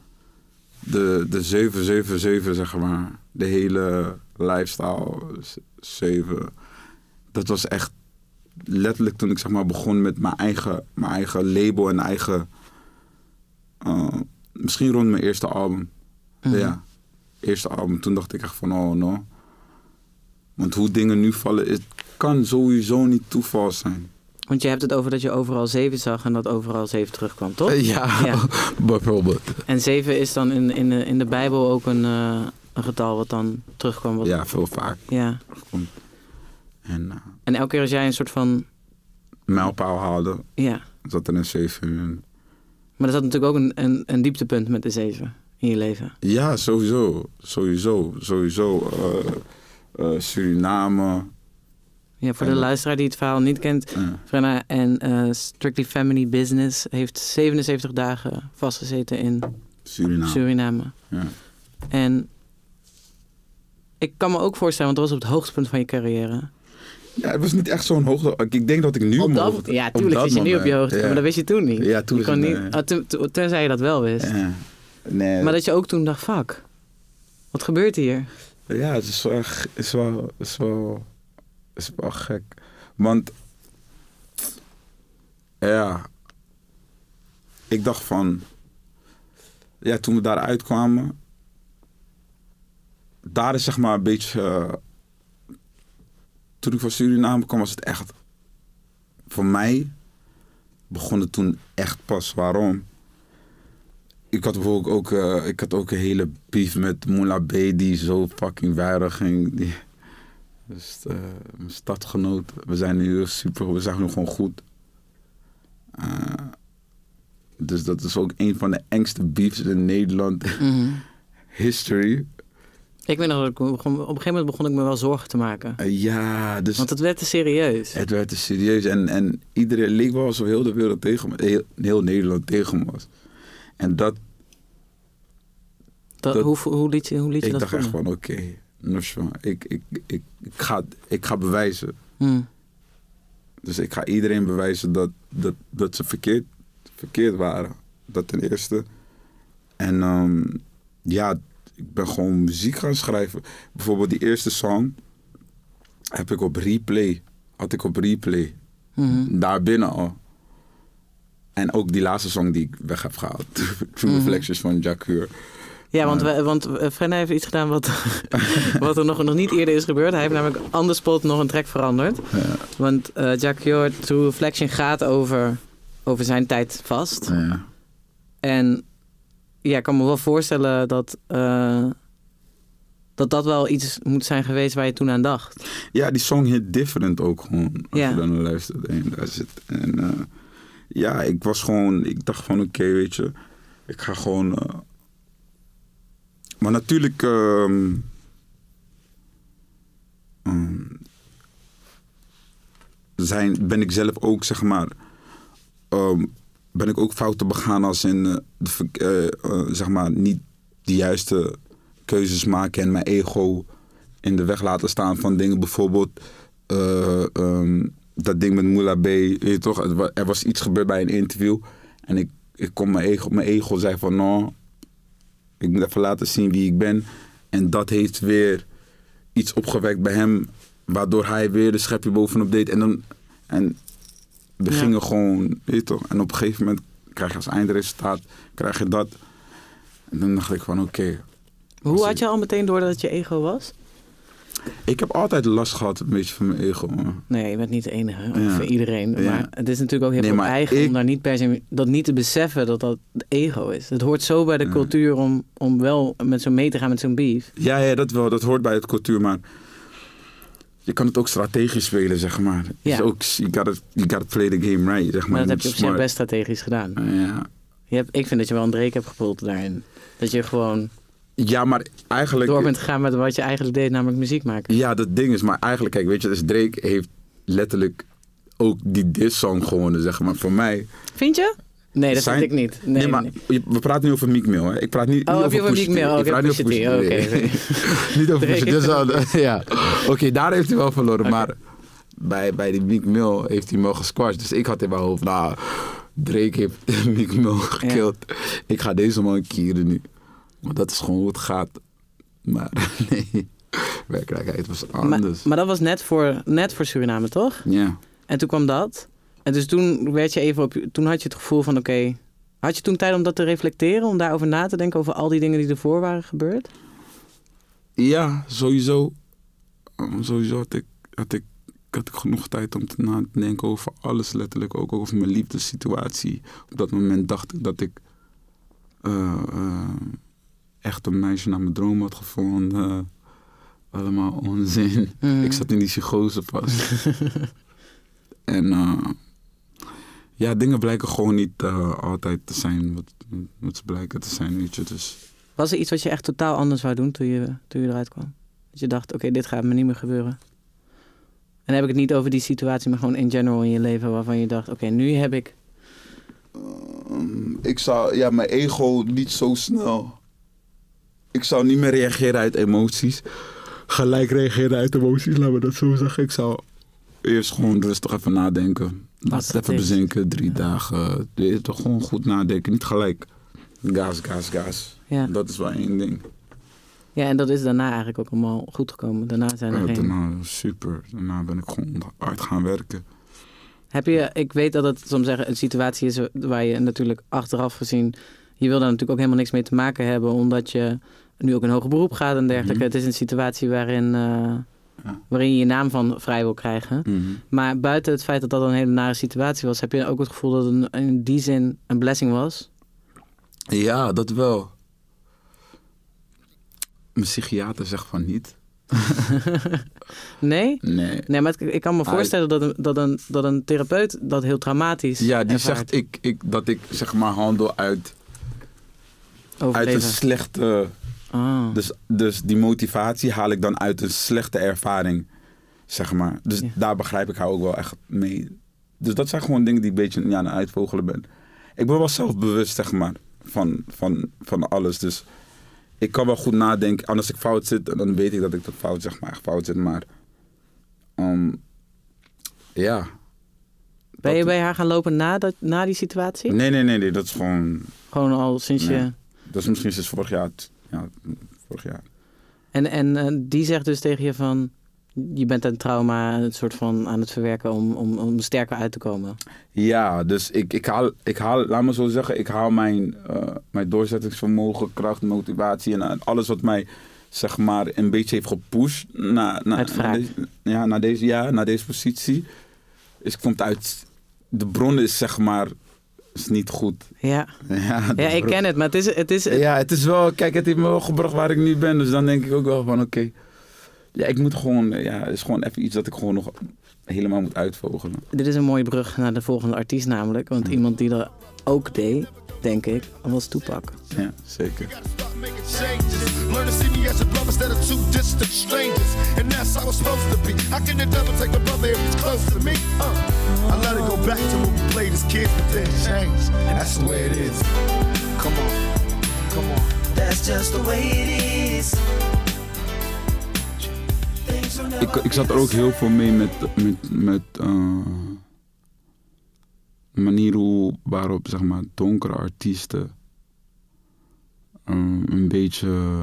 de, de 777, zeg maar. De hele lifestyle. z- 7. Dat was echt letterlijk toen ik zeg maar begon met mijn eigen, mijn eigen label en eigen. eh, misschien rond mijn eerste album. Mhm. Ja, eerste album. Toen dacht ik echt van, oh no. Want hoe dingen nu vallen, het kan sowieso niet toeval zijn. Want je hebt het over dat je overal zeven zag en dat overal zeven terugkwam, toch? Ja, Ja. [laughs] bijvoorbeeld. En zeven is dan in, in, de, in de Bijbel ook een, eh, een getal wat dan terugkwam. Wat, Ja, veel vaak. ja. En eh En elke keer als jij een soort van, mijlpaal haalde, ja. zat er een 7 in. Maar er zat natuurlijk ook een, een, een dieptepunt met de zeven in je leven. Ja, sowieso. Sowieso. Sowieso. eh, eh, Suriname. Ja, voor En de luisteraar die het verhaal niet kent. Frenna en Strictly Family Business heeft 77 dagen vastgezeten in Suriname. Suriname. Ja. En ik kan me ook voorstellen, want dat was op het hoogtepunt van je carrière. ja, het was niet echt zo'n hoogte. Ik- denk dat ik nu Op dat, ja, tuurlijk zit je nu op je hoogte, ja. maar dat wist je toen niet. Ja, toen je kon het, niet, ah, tenzij je dat wel wist. Ja. Nee, Maar dat je ook toen dacht, fuck, wat gebeurt hier? Ja, het is wel, echt- is wel, is wel, is wel gek. Want, ja, ik dacht van, ja, toen we daar uitkwamen, daar is zeg maar een beetje, eh, toen ik van Suriname kwam was het echt, voor mij begon het toen echt pas. Waarom? ik had bijvoorbeeld ook, eh, ik had ook een hele beef met Moula B die zo fucking weinig ging. Die, dus eh, mijn stadgenoot. We zijn nu super, we zijn nu gewoon goed. Dus dat is ook een van de engste beefs in Nederland Mhm. [laughs] history. Ik weet nog ik op een gegeven moment begon ik me wel zorgen te maken. Eh, ja, dus Want het werd te serieus. het werd te serieus. En, en iedereen leek wel alsof heel de wereld tegen me, heel, heel Nederland tegen me was. En dat, Dat, dat- hoe, hoe liet je, hoe liet je ik dat dacht echt van oké, Nusha, ik, ik, ik, ik, ga, ik ga bewijzen. Hm. Dus ik ga iedereen bewijzen dat, dat, dat ze verkeerd, verkeerd waren. Dat ten eerste. En ehm, ja, ik ben gewoon muziek gaan schrijven. Bijvoorbeeld die eerste song heb ik op replay. Had ik op replay. Mhm. Daar binnen al. En ook die laatste song die ik weg heb gehaald. [laughs] True Mhm. Reflections van Jacques. Ja, want, we, want eh, Frenna heeft iets gedaan wat, [laughs] wat er nog, nog niet eerder is gebeurd. Hij heeft namelijk on the spot nog een track veranderd. Ja. Want eh Jack Yor, True Reflection gaat over, over zijn tijd vast. Ja. En ja, ik kan me wel voorstellen dat, eh, dat dat wel iets moet zijn geweest waar je toen aan dacht. Ja, die song hit different ook gewoon. Als Ja. je dan luistert en daar zit. En eh, ja, ik was gewoon, ik dacht van oké, weet je, ik ga gewoon. eh, maar natuurlijk ehm, ehm, zijn, ben ik zelf ook, zeg maar, ehm, ben ik ook fouten begaan als in, eh, eh, eh, zeg maar, niet de juiste keuzes maken en mijn ego in de weg laten staan van dingen. Bijvoorbeeld eh, ehm, dat ding met Moula B. Je toch, er er was iets gebeurd bij een interview. En ik, ik kon mijn ego, mijn ego zei van nou, ik moet even laten zien wie ik ben. En dat heeft weer iets opgewekt bij hem. Waardoor hij weer de schepje bovenop deed. En dan en we Ja. gingen gewoon, weet je toch. En op een gegeven moment krijg je als eindresultaat, krijg je dat. En dan dacht ik van oké, Hoe had je al meteen door dat het je ego was? ik heb altijd last gehad een beetje van mijn ego. Nee, je bent niet de enige. Ja. Voor iedereen. Ja. Maar het is natuurlijk ook heel Nee, veel eigen ik- om daar niet per se dat niet te beseffen dat dat ego is. Het hoort zo bij de Ja. cultuur om, om wel met zo'n mee te gaan met zo'n beef. Ja, ja, dat wel. Dat hoort bij het cultuur, maar je kan het ook strategisch spelen, zeg maar. Ja. Dus ook, you gotta, you gotta play the game right, zeg maar. Maar dat heb je op zich best strategisch gedaan. Ja. Je hebt, ik vind dat je wel een dreek hebt gepult daarin. Dat je gewoon Ja, maar eigenlijk... door bent gegaan met wat je eigenlijk deed, namelijk muziek maken. Ja, dat ding is, maar eigenlijk, kijk, weet je, dus Drake heeft letterlijk ook die diss-song gewonnen, zeg maar. Voor mij... Vind je? Nee, dat zijn- vind ik niet. Nee, Nee, maar nee. we praten nu over Meek Mill, hè. Ik praat niet, Oh, niet over Meek. Mill? Ik praat niet over Pusha T. Niet over Pusha T. is wel- [laughs] Ja. [laughs] Oké, daar heeft hij wel verloren. Maar bij, bij die Meek Mill heeft hij wel gesquashed. Dus ik had in mijn hoofd, nou, Drake heeft [laughs] Meek Mill gekild. Ik ga deze man kieren nu. Want dat is gewoon hoe het gaat. Maar [laughs] nee, werkelijkheid was Maar, anders. maar dat was net voor, net voor Suriname, toch? ja. En toen kwam dat. En dus toen werd je even op. Toen had je het gevoel van: oké. had je toen tijd om dat te reflecteren? Om daarover na te denken? Over al die dingen die ervoor waren gebeurd? Ja, sowieso. Um, sowieso had ik, had, ik, had ik genoeg tijd om te na te denken over alles letterlijk. Ook over mijn liefdessituatie. Op dat moment dacht ik dat ik eh, eh, echt een meisje naar mijn droom had gevonden. allemaal onzin. Mhm. Ik zat in die psychose vast. [laughs] en eh, ja, dingen blijken gewoon niet altijd te zijn wat, wat ze blijken te zijn, weet je. Dus Was er iets wat je echt totaal anders wou doen toen je, toen je eruit kwam? Dat je dacht: oké, dit gaat me niet meer gebeuren. En dan heb ik het niet over die situatie, maar gewoon in general in je leven waarvan je dacht: oké, nu heb ik. Ehm, ik zou, ja, mijn ego niet zo snel. Ik zou niet meer reageren uit emoties. Gelijk reageren uit emoties, laten we dat zo zeggen. Ik zou eerst gewoon rustig even nadenken. Laat het even is. bezinken, drie dagen. Je, Toch gewoon goed nadenken, niet gelijk. Gas, gas, gas. Ja. Dat is wel één ding. Ja, en dat is daarna eigenlijk ook allemaal goed gekomen. Daarna zijn er Ja, geen. daarna, super. Daarna ben ik gewoon hard gaan werken. Heb je, ik weet dat het soms zeggen, een situatie is waar je natuurlijk achteraf gezien, je wil daar natuurlijk ook helemaal niks mee te maken hebben, omdat je nu ook in hoger beroep gaat en dergelijke. Mhm. Het is een situatie waarin, eh, Ja. waarin je je naam van vrij wil krijgen. Mhm. Maar buiten het feit dat dat een hele nare situatie was, heb je ook het gevoel dat het een- in die zin een blessing was? Ja, dat wel. Mijn psychiater zegt van niet. [laughs] Nee? Nee. Nee, maar het- ik kan me voorstellen dat een, dat, een, dat een therapeut dat heel traumatisch Ja, die ervaart. zegt ik, ik, dat ik zeg maar handel uit, uit een slechte... Ah. Dus, dus die motivatie haal ik dan uit een slechte ervaring, zeg maar. Dus Ja. daar begrijp ik haar ook wel echt mee. Dus dat zijn gewoon dingen die ik een beetje ja, aan het uitvogelen ben. Ik ben wel zelfbewust, zeg maar, van, van, van alles. Dus ik kan wel goed nadenken. En als ik fout zit, dan weet ik dat ik dat fout, zeg maar, echt fout zit. Maar ehm, ja. ben je bij haar gaan lopen na, dat, na die situatie? Nee, nee, nee, nee. Dat is gewoon... Gewoon al sinds Nee. je... Dat is misschien sinds vorig jaar. Ja, vorig jaar. En, en eh, die zegt dus tegen je van... Je bent een trauma een soort van aan het verwerken om, om, om sterker uit te komen. Ja, dus ik, ik, haal, ik haal, laat me zo zeggen, ik haal mijn, eh, mijn doorzettingsvermogen, kracht, motivatie en eh, alles wat mij, zeg maar, een beetje heeft gepusht naar, naar, deze, ja, naar, deze, ja, naar deze positie. Is komt uit, de bron is zeg maar, is niet goed. Ja, [laughs] Ja, ja ik ken het, maar het is... Het is Ja, het is wel, kijk, het heeft me wel gebracht waar ik nu ben. Dus dan denk ik ook wel van, oké. Ja, ik moet gewoon, ja, het is gewoon even iets dat ik gewoon nog helemaal moet uitvogelen. Dit is een mooie brug naar de volgende artiest namelijk. Want iemand die dat ook deed, denk ik, was Toepak. Ja, zeker. Learn to see me as a brother instead of two distant strangers. And that's how it's supposed to be. How can the devil take a brother if he's close to me? Uh, I let it go back to when we played as kids, but then changed. That's the way it is. Come on, come on. That's just the way it is. Ik, ik zat er ook heel veel mee met, met, met eh, de manier hoe, waarop zeg maar, donkere artiesten eh, een beetje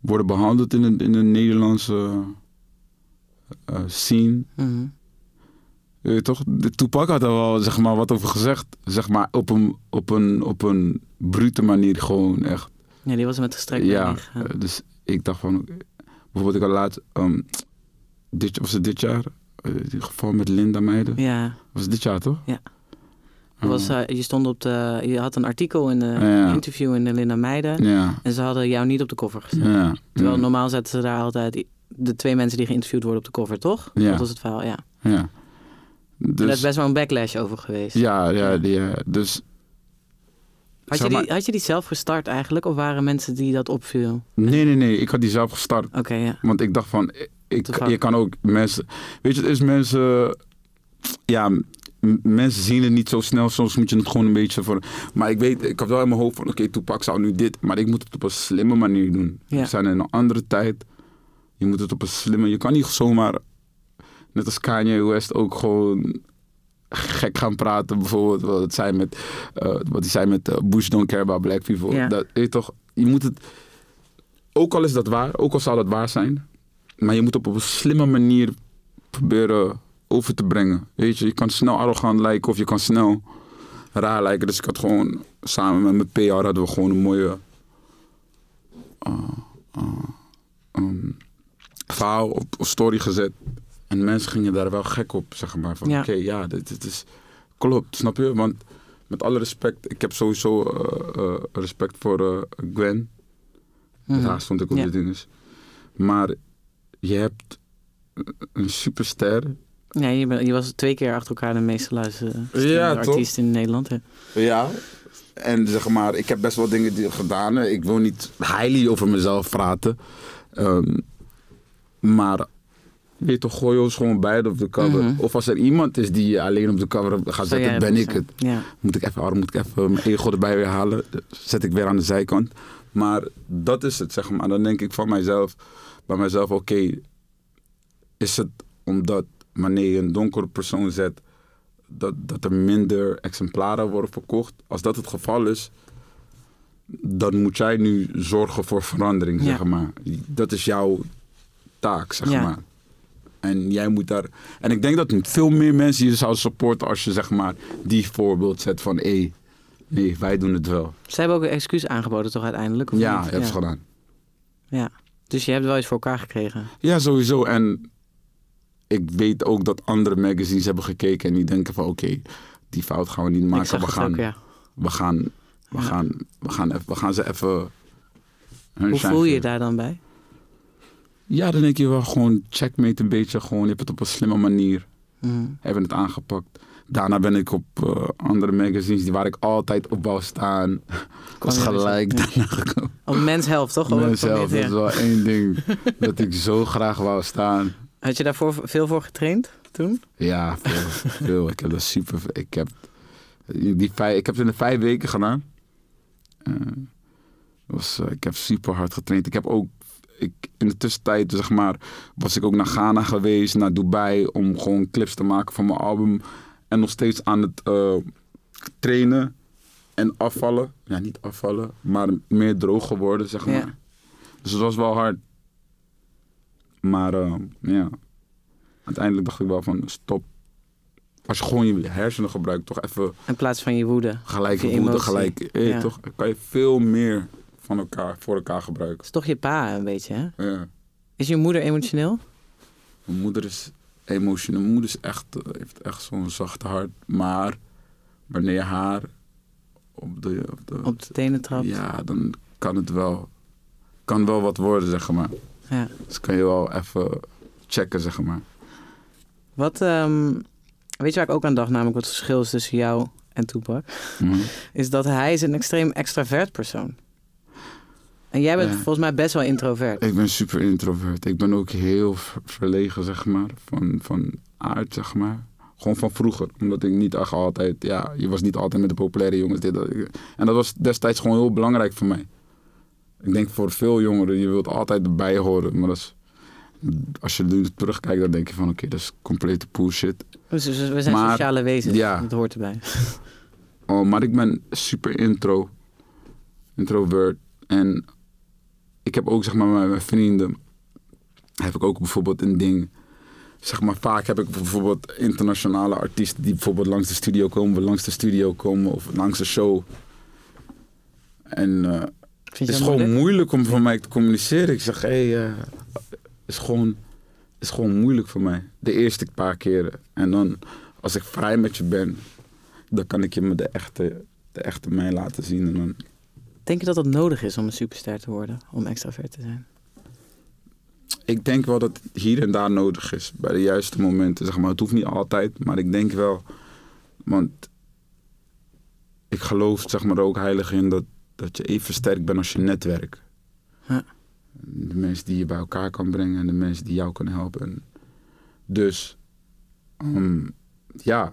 worden behandeld in de, in de Nederlandse eh, scene. Mhm. Je weet toch, de Tupac had er wel zeg maar, wat over gezegd. Zeg maar op een, op een, op een brute manier gewoon echt. Ja, die was met gestrekt Ja, dus ik dacht van. Bijvoorbeeld ik had laat, ehm, dit, was het dit jaar? Eh, die geval met Linda Meijden. Ja, Was het dit jaar toch? Ja. er was, Oh. eh, je stond op de... Je had een artikel in de Ja. interview in de Linda Meijden. ja, En ze hadden jou niet op de cover gezet. ja. Terwijl normaal zetten ze daar altijd de twee mensen die geïnterviewd worden op de cover, toch? Ja. Dat was het verhaal, ja. ja. En daar is Dus, best wel een backlash over geweest. ja, ja, die, ja, dus Had je, maar- die, had je die zelf gestart eigenlijk? Of waren mensen die dat opviel? Nee, nee, nee. Ik had die zelf gestart. Oké, ja. Want ik dacht van, ik, Te vaak. je kan ook mensen... Weet je, het is mensen... Ja, mensen zien het niet zo snel. Soms moet je het gewoon een beetje voor... Maar ik weet, ik had wel in mijn hoofd van... Oké, Tupac zou nu dit... Maar ik moet het op een slimme manier doen. Ja. We zijn in een andere tijd. Je moet het op een slimme... Je kan niet zomaar... Net als Kanye West ook gewoon gek gaan praten. Bijvoorbeeld wat het zei met, eh, wat hij zei met eh, Bush don't care about black people. Ja. Dat, je, toch, je moet het, ook al is dat waar, ook al zou dat waar zijn, maar je moet op een slimme manier proberen over te brengen. Weet je, je kan snel arrogant lijken of je kan snel raar lijken. Dus ik had gewoon samen met mijn PR hadden we gewoon een mooie ehm, verhaal op story gezet. En mensen gingen daar wel gek op, zeg maar. Van Ja. oké, ja, dit, dit is... Klopt, snap je? Want met alle respect, ik heb sowieso eh, eh, respect voor eh, Gwen. Mhm. Daar stond ik op Ja. de dinges. Maar je hebt een superster. Ja, je, was twee keer achter elkaar de meest geluisterde Ja, toch? artiest in Nederland. Hè? Ja. En zeg maar, ik heb best wel dingen die gedaan. Ik wil niet highly over mezelf praten. Ehm, maar weet je toch, gooi ons gewoon beide op de cover. Mhm. Of als er iemand is die je alleen op de cover gaat Zou zetten, ben ik het. Ja. Moet ik even, waarom moet ik even mijn ego erbij weer halen? Zet ik weer aan de zijkant. Maar dat is het, zeg maar. Dan denk ik van mijzelf, bij mijzelf, oké, is het omdat wanneer je een donkere persoon zet, dat, dat er minder exemplaren worden verkocht? Als dat het geval is, dan moet jij nu zorgen voor verandering, Ja. zeg maar. Dat is jouw taak, zeg Ja. maar. En jij moet daar. En ik denk dat veel meer mensen je zouden supporten als je zeg maar die voorbeeld zet van hé, nee, wij doen het wel. Ze hebben ook een excuus aangeboden toch uiteindelijk? Of ja, niet? heb je gedaan. Ja. Dus je hebt wel iets voor elkaar gekregen. Ja, sowieso. En ik weet ook dat andere magazines hebben gekeken en die denken van oké, die fout gaan we niet maken. We gaan, ook, ja. we gaan, we Ja. gaan, we gaan, even, we gaan ze even. Hoe voel je je daar dan bij? Ja, dan denk je wel gewoon checkmate een beetje. Gewoon, je hebt het op een slimme manier. Mhm. hebben het aangepakt. Daarna ben ik op eh, andere magazines die waar ik altijd op wou staan. Ik [laughs] was [laughs] gelijk daarna gekomen. Op Mens Health, toch? Mezelf, van dat is wel één ding [laughs] dat ik zo graag wou staan. Had je daarvoor veel voor getraind toen? Ja, veel. veel. Ik heb dat super. Ik heb, die vijf, ik heb het in de vijf weken gedaan. Eh, was, eh, ik heb super hard getraind. Ik heb ook. Ik, in de tussentijd, zeg maar, was ik ook naar Ghana geweest, naar Dubai, om gewoon clips te maken van mijn album. En nog steeds aan het eh, trainen en afvallen. Ja, niet afvallen, maar meer droog geworden, zeg maar. Ja. Dus het was wel hard. Maar eh, ja, uiteindelijk dacht ik wel van stop. Als je gewoon je hersenen gebruikt, toch even In plaats van je woede. gelijk je woede, emotie. gelijk. eh, Ja. toch, kan je veel meer van elkaar, voor elkaar gebruiken. Het is toch je pa een beetje, hè? Ja. Is je moeder emotioneel? Mijn moeder is emotioneel. Mijn moeder is echt, heeft echt zo'n zacht hart. Maar wanneer haar op de, op de, Op de tenen trapt? ja, dan kan het wel, kan wel wat worden, zeg maar. Ja. Dus kan je wel even checken, zeg maar. Wat, ehm, weet je waar ik ook aan dacht, namelijk wat het verschil is tussen jou en Tupac? Mhm. Is dat hij is een extreem extravert persoon. En jij bent Ja. volgens mij best wel introvert. Ik ben super introvert. Ik ben ook heel ver- verlegen, zeg maar, van, van aard, zeg maar. Gewoon van vroeger. Omdat ik niet echt altijd, ja, je was niet altijd met de populaire jongens. Dit, dat. En dat was destijds gewoon heel belangrijk voor mij. Ik denk voor veel jongeren, je wilt altijd erbij horen. Maar dat is, als je nu terugkijkt, dan denk je van, oké, dat is complete bullshit. Dus we zijn Maar- sociale wezens. ja. Dat hoort erbij. Oh, maar ik ben super intro. Introvert. En ik heb ook, zeg maar, met mijn vrienden... heb ik ook bijvoorbeeld een ding... Zeg maar, vaak heb ik bijvoorbeeld internationale artiesten... die bijvoorbeeld langs de studio komen... langs de studio komen of langs de show. En eh, het is gewoon moeilijk? moeilijk om voor mij te communiceren. Ik zeg, hé, hey, eh, is gewoon, is gewoon moeilijk voor mij. De eerste paar keren. En dan, als ik vrij met je ben, dan kan ik je me de echte, de echte mij laten zien. En dan, Denk je dat dat nodig is om een superster te worden? Om extravert te zijn? ik denk wel dat het hier en daar nodig is. Bij de juiste momenten, zeg maar. Het hoeft niet altijd, maar ik denk wel. Want ik geloof zeg maar ook heilig in dat, dat je even sterk bent als je netwerk. Ja. De mensen die je bij elkaar kan brengen en de mensen die jou kunnen helpen. En dus, ehm, ja,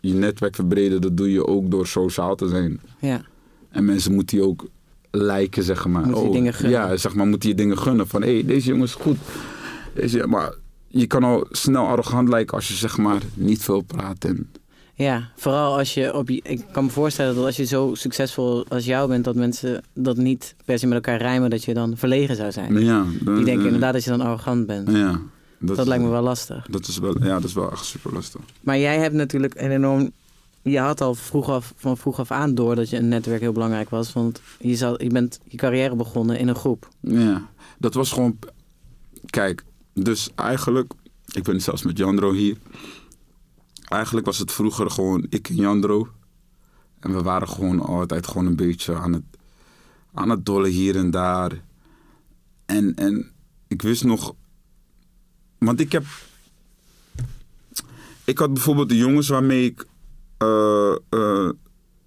je netwerk verbreden, dat doe je ook door sociaal te zijn. Ja. En mensen moeten je ook lijken, zeg maar. Moeten je dingen gunnen. Ja, zeg maar, moeten je dingen gunnen. Van, hé, hey, deze jongen is goed. Deze, maar je kan al snel arrogant lijken als je, zeg maar, niet veel praat. En, Ja, vooral als je op je. Ik kan me voorstellen dat als je zo succesvol als jou bent, dat mensen dat niet per se met elkaar rijmen, dat je dan verlegen zou zijn. ja, Die denken inderdaad dat je dan arrogant bent. Ja. Dat lijkt me wel lastig. Dat is wel, ja, dat is wel echt super lastig. Maar jij hebt natuurlijk een enorm. Je had al vroeg af, van vroeg af aan door dat je een netwerk heel belangrijk was. Want je, je bent je carrière begonnen in een groep. Ja, dat was gewoon. Kijk, dus eigenlijk, ik ben zelfs met Jandro hier. Eigenlijk was het vroeger gewoon ik en Jandro. En we waren gewoon altijd gewoon een beetje aan het, aan het dollen hier en daar. En, en ik wist nog. Want ik heb. Ik had bijvoorbeeld de jongens waarmee ik eh,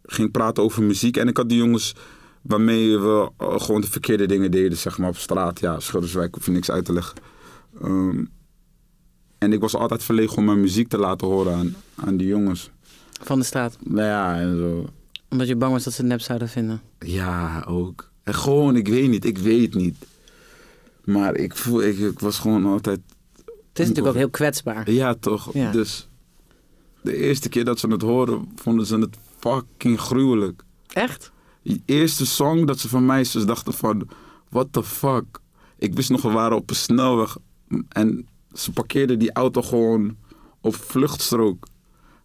ging praten over muziek. En ik had de jongens waarmee we eh, gewoon de verkeerde dingen deden, zeg maar op straat. Ja, Schilderswijk hoef je niks uit te leggen. Ehm, en ik was altijd verlegen om mijn muziek te laten horen aan, aan die jongens. Van de straat. Nou ja, en zo. Omdat je bang was dat ze het nep zouden vinden. Ja, ook. En gewoon, ik weet niet, ik weet niet. Maar ik voel, ik, ik was gewoon altijd... Het is natuurlijk ook heel kwetsbaar. Ja, toch? Ja. Dus de eerste keer dat ze het hoorden, vonden ze het fucking gruwelijk. Echt? Die eerste song dat ze van mij ze dachten van, what the fuck. Ik wist nog, we waren op een snelweg en ze parkeerden die auto gewoon op vluchtstrook.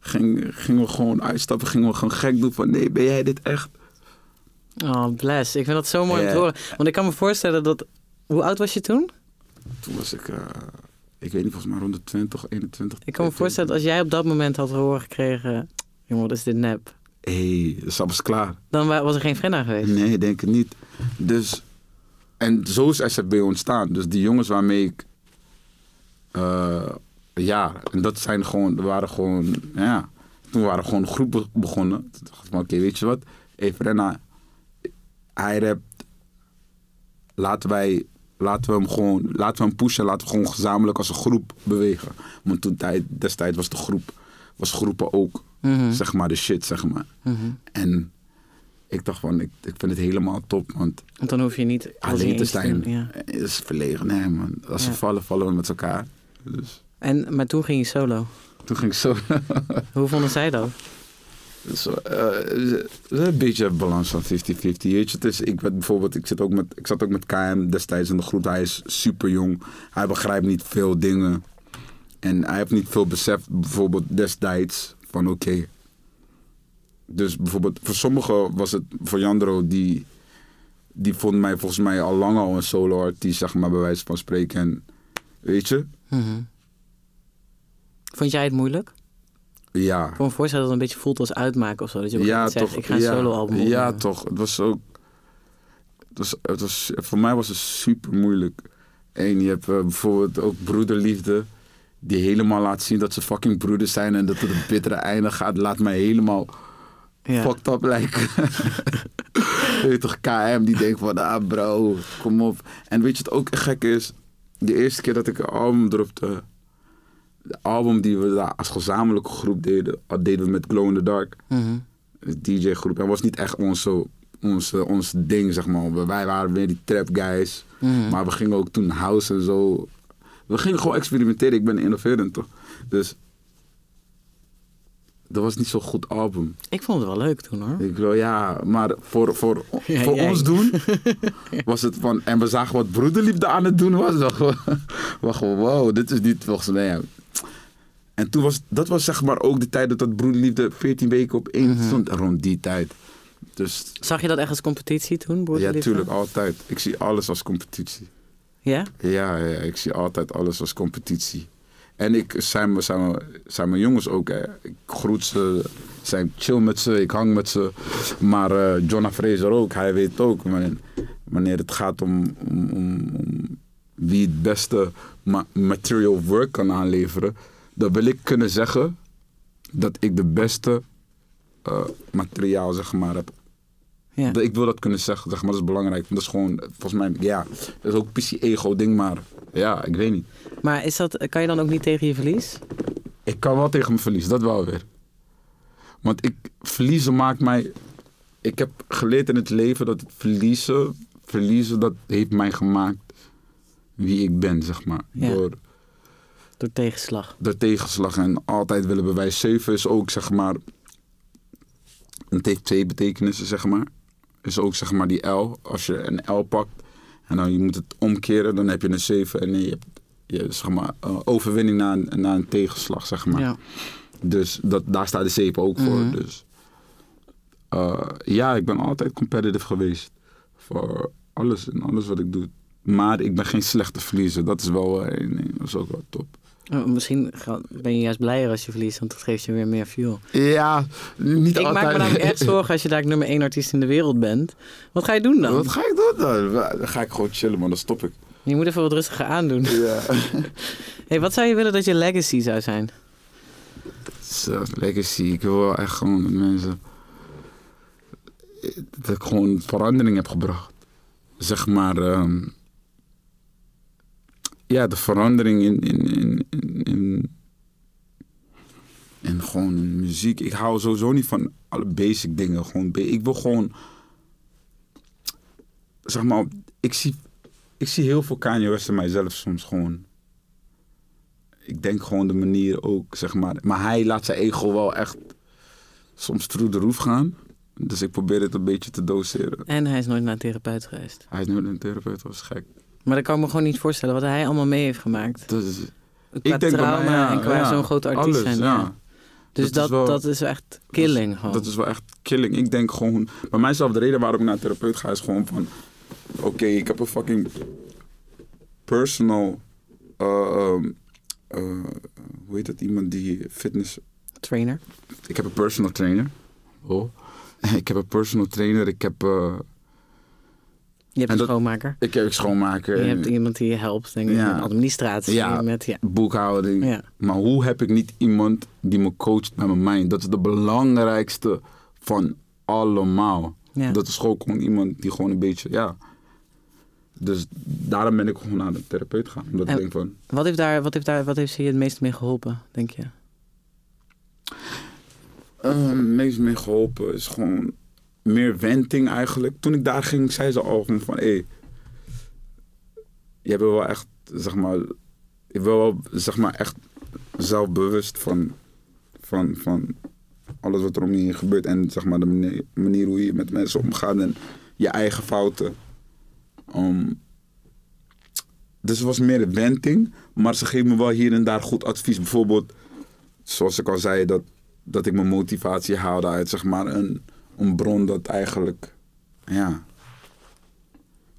Ging, gingen we gewoon uitstappen, gingen we gewoon gek doen van, nee, ben jij dit echt? Oh, bless. Ik vind dat zo mooi om te horen. Want ik kan me voorstellen dat... Hoe oud was je toen? Toen was ik, eh, ik weet niet, volgens mij rond de 20, 21. Ik kan me voorstellen dat als jij op dat moment had horen gekregen... Jongen, wat is dit nep? Hé, hey, dus alles klaar. Dan wa- was er geen Frenna geweest. Nee, ik denk het niet. Dus, en zo is SFB ontstaan. Dus die jongens waarmee ik, eh, ja, en dat zijn gewoon, er waren gewoon, ja, toen waren gewoon groepen begonnen. Toen dacht ik oké, weet je wat, even Renna, hij rapt, laten wij, laten we hem gewoon, laten we hem pushen, laten we gewoon gezamenlijk als een groep bewegen. Want toen tijd, destijds was de groep, was groepen ook, Mhm. zeg maar, de shit, zeg maar. Mhm. En ik dacht van, ik, ik vind het helemaal top, want Want dan hoef je niet... alleen te zijn Ja. is verlegen. Nee man, als Ja. we vallen, vallen we met elkaar. Dus En, maar toen ging je solo. toen ging ik zo... Hoe vonden zij dat? Zo eh, is een beetje balans van 50-50. Weet is, ik, bijvoorbeeld, ik, zit ook met, ik zat ook met KM destijds in de groep. Hij is super jong. Hij begrijpt niet veel dingen. En hij heeft niet veel besef, bijvoorbeeld destijds, van oké. Dus bijvoorbeeld, voor sommigen was het, voor Jandro, die, die vond mij volgens mij al lang al een solo-artiest, zeg maar, bij wijze van spreken. En, weet je? Mhm. Vond jij het moeilijk? Ja. Ik kan me voorstellen dat het een beetje voelt als uitmaken of zo. Dat je Ja, toch. zegt, ik ga een ja, solo-album Ja, opnemen. toch. Het was ook... Het was, het was, voor mij was het super moeilijk. En je hebt eh, bijvoorbeeld ook broederliefde... die helemaal laat zien dat ze fucking broeders zijn... en dat het een bittere [laughs] einde gaat. Laat mij helemaal Ja. fucked up lijken. [laughs] weet je toch, KM die denkt van... ah bro, kom op. En weet je wat ook gek is? De eerste keer dat ik een album dropte... de album die we daar als gezamenlijke groep deden... dat deden we met Glow in the Dark... Mhm. DJ-groep. Dat was niet echt ons ding, zeg maar. Wij waren weer die trap guys. Mhm. Maar we gingen ook toen house en zo. We gingen gewoon experimenteren. Ik ben innoverend, toch? Dus dat was niet zo'n goed album. Ik vond het wel leuk toen hoor. Ik wil, ja, maar voor, voor, [laughs] Ja, voor jij. ons doen [laughs] was het van... En we zagen wat broederliefde aan het doen was. [laughs] We gewoon, wow, dit is niet volgens mij... ja. En toen was, dat was zeg maar ook de tijd dat dat broederliefde 14 weken op één Mhm. stond. Rond die tijd. Dus Zag je dat echt als competitie toen, ja, broederliefde? tuurlijk, altijd. Ik zie alles als competitie. Ja? Ja, ja, ik zie altijd alles als competitie. En ik zijn, me- zijn, zijn mijn jongens ook. Hè. Ik groet ze, zijn chill met ze, ik hang met ze. Maar eh Jonah Fraser ook, hij weet ook. Wanneer, wanneer het gaat om, om, om, om wie het beste ma- material work kan aanleveren, dan wil ik kunnen zeggen dat ik de beste eh, materiaal, zeg maar, heb. Ja. Ik wil dat kunnen zeggen, zeg maar, dat is belangrijk. Want dat is gewoon, volgens mij, ja, dat is ook een beetje ego-ding, maar ja, ik weet niet. Maar is dat, kan je dan ook niet tegen je verlies? Ik kan wel tegen mijn verlies, dat wel weer. Want ik, verliezen maakt mij... Ik heb geleerd in het leven dat het verliezen... Verliezen, dat heeft mij gemaakt wie ik ben, zeg maar. Ja. Door Door tegenslag. de tegenslag en altijd willen bewijzen. Zeven is ook, zeg maar... Het heeft twee betekenissen, zeg maar. Is ook, zeg maar, die L. Als je een L pakt en dan je moet het omkeren, dan heb je een zeven. En je hebt, je, zeg maar, eh, overwinning na een, na een tegenslag, zeg maar. Ja. Dus dat, daar staat de zeep ook voor. Mhm. Dus eh, ja, ik ben altijd competitive geweest. Voor alles en alles wat ik doe. Maar ik ben geen slechte verliezer. Dat is wel eh, nee, dat is ook wel top. Oh, Misschien ben je juist blijer als je verliest, want dat geeft je weer meer fuel. Ja, niet Ik maak me namelijk echt [laughs] zorgen als je daar nummer één artiest in de wereld bent. Wat ga je doen dan? Wat ga ik doen dan? Dan ga ik gewoon chillen, man. Dan stop ik. Je moet even wat rustiger aandoen. Ja. [laughs] [laughs] Hey, wat zou je willen dat je legacy zou zijn? Legacy. Ik wil wel echt gewoon dat mensen... Dat ik gewoon verandering heb gebracht. Zeg maar... ehm, ja, de verandering in... in, in, in, in gewoon in muziek. Ik hou sowieso niet van alle basic dingen. Gewoon ik wil gewoon... Zeg maar, ik zie, ik zie heel veel Kanye West in mijzelf soms gewoon ik denk gewoon de manier ook, zeg maar. Maar hij laat zijn ego wel echt soms through de roof gaan. Dus ik probeer het een beetje te doseren. En hij is nooit naar een therapeut geweest. Hij is nu een therapeut, dat is gek. Maar dat kan ik me gewoon niet voorstellen wat hij allemaal mee heeft gemaakt. Dus, Qua ik denk trauma mij, ja, en qua ja, zo'n grote artiest alles, zijn. ja. Dus Dat dat, is wel- dat is echt killing gewoon. Dat is wel echt killing. Ik denk gewoon... Bij mijzelf, de reden waarom ik naar een therapeut ga, is gewoon van... Oké, ik heb een fucking personal... eh, ehm, eh, hoe heet dat? Iemand die fitness... Trainer. Ik heb een personal trainer. Oh. [laughs] Ik heb een personal trainer. Ik heb... eh, Je hebt En een dat- schoonmaker. ik heb schoonmaker. Je en hebt iemand die je helpt, denk ik, Ja. met administratie. Ja. Met, ja. boekhouding. Ja. Maar hoe heb ik niet iemand die me coacht bij mijn mind? Dat is de belangrijkste van allemaal. Dat is gewoon, gewoon iemand die gewoon een beetje, ja. Dus daarom ben ik gewoon naar de therapeut gaan. Omdat En- ik denk van, Wat, heeft daar, wat, heeft daar, wat heeft ze je het meest mee geholpen, denk je? eh, het meest mee geholpen is gewoon meer venting eigenlijk. Toen ik daar ging, zei ze al van, hé, hey, jij bent wel echt, zeg maar, je bent wel, zeg maar, echt zelfbewust van, van, van alles wat er om je heen gebeurt. En zeg maar de manier, hoe je met mensen omgaat en je eigen fouten. Ehm, dus het was meer een venting, maar ze geven me wel hier en daar goed advies. Bijvoorbeeld, zoals ik al zei, dat, dat ik mijn motivatie haalde uit zeg maar een, een bron dat eigenlijk, ja,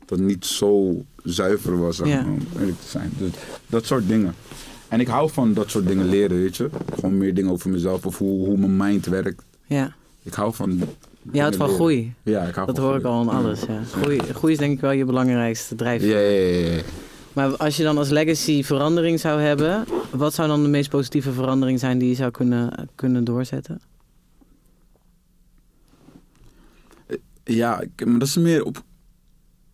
dat niet zo zuiver was, zeg Ja. maar, om eerlijk te zijn. Dus dat soort dingen. En ik hou van dat soort dingen leren, weet je. Gewoon meer dingen over mezelf of hoe, hoe mijn mind werkt. Ja. Ik hou van... Je houdt van leren. groei. Ja, ik hou Dat van hoor ik al in alles. Ja. Groei, groei is denk ik wel je belangrijkste drijfveer. Ja, ja, ja, ja. Maar als je dan als legacy verandering zou hebben, wat zou dan de meest positieve verandering zijn die je zou kunnen, kunnen doorzetten? Ja, maar dat is meer op.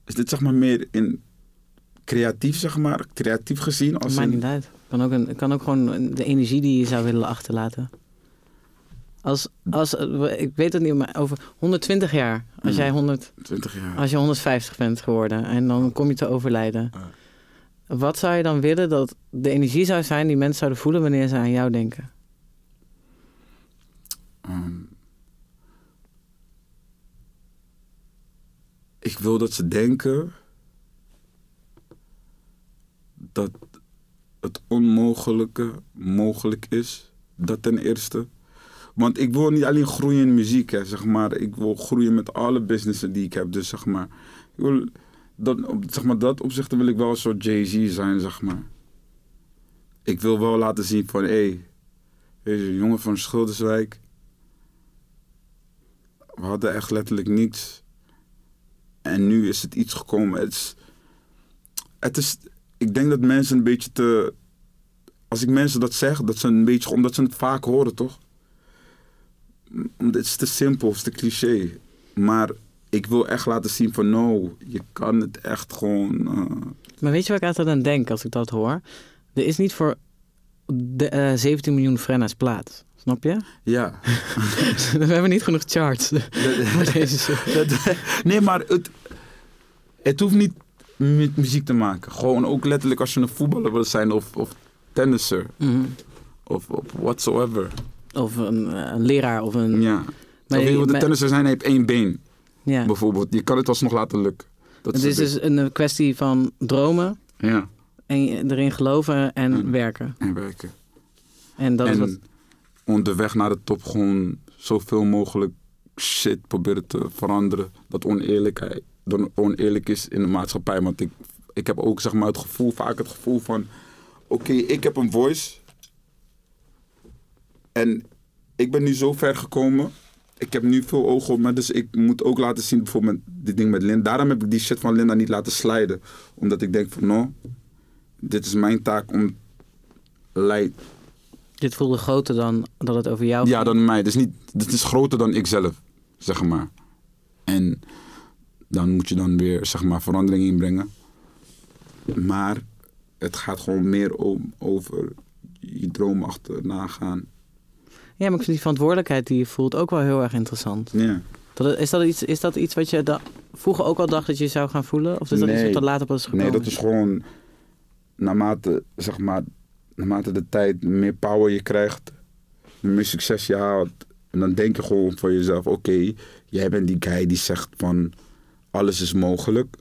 Is dit zeg maar meer in creatief, zeg maar, creatief gezien? Als Maakt in- niet uit. Kan ook, een, kan ook gewoon de energie die je zou willen achterlaten. Als, als, ik weet het niet, maar over 120 jaar, als Mm. jij 100, 20 jaar. als je 150 bent geworden en dan kom je te overlijden. Wat zou je dan willen dat de energie zou zijn die mensen zouden voelen wanneer ze aan jou denken? Ehm, ik wil dat ze denken dat het onmogelijke mogelijk is. Dat ten eerste. Want ik wil niet alleen groeien in muziek, hè, zeg maar. Ik wil groeien met alle businessen die ik heb. Dus zeg maar, ik wil, dat, zeg maar dat opzicht wil ik wel een soort Jay-Z zijn, zeg maar. Ik wil wel laten zien van, hé, hey, deze jongen van Schilderswijk. We hadden echt letterlijk niets. En nu is het iets gekomen. Het is, ik denk dat mensen een beetje te. Als ik mensen dat zeg, dat ze een beetje. Omdat ze het vaak horen, toch? Het is te simpel, het is te cliché. Maar ik wil echt laten zien van no, je kan het echt gewoon. eh, Maar weet je waar ik altijd aan denk als ik dat hoor? Er is niet voor de, eh, 17 miljoen Frenna's plaats. Snap je? ja. [laughs] We hebben niet genoeg charts [laughs] voor deze. [laughs] Nee, maar het, het hoeft niet met muziek te maken. Gewoon ook letterlijk als je een voetballer wil zijn of, of tennisser Mhm. of, of whatsoever. Of een, eh, een leraar of een... Ja. Maar of je een maar- tennisser zijn en je hebt één been, ja. bijvoorbeeld. Je kan het alsnog laten lukken. Dat Het is dus een kwestie van dromen Ja, en erin geloven en Mm. werken. en werken. En dat is wat... onderweg naar de top gewoon zoveel mogelijk shit proberen te veranderen. Dat oneerlijkheid, oneerlijk is in de maatschappij. Want ik, ik heb ook zeg maar het gevoel, vaak het gevoel van... Oké, ik heb een voice. En ik ben nu zo ver gekomen. Ik heb nu veel ogen op me. Dus ik moet ook laten zien bijvoorbeeld dit ding met Linda. Daarom heb ik die shit van Linda niet laten sliden. Omdat ik denk van no, dit is mijn taak om leid, Dit voelde groter dan dat het over jou ja, ging. dan mij. Het is, niet, het is groter dan ik zelf, zeg maar. En dan moet je dan weer, zeg maar, verandering inbrengen. Maar het gaat gewoon meer om, over je droom achterna gaan. Ja, maar ik vind die verantwoordelijkheid die je voelt ook wel heel erg interessant. Ja. Dat, is, dat iets, is dat iets wat je da- vroeger ook al dacht dat je zou gaan voelen? Of is dat iets wat er later pas gekomen? Nee, dat is gewoon naarmate, zeg maar, naarmate de tijd meer power je krijgt, meer succes je haalt. En dan denk je gewoon voor jezelf, oké, jij bent die guy die zegt van alles is mogelijk.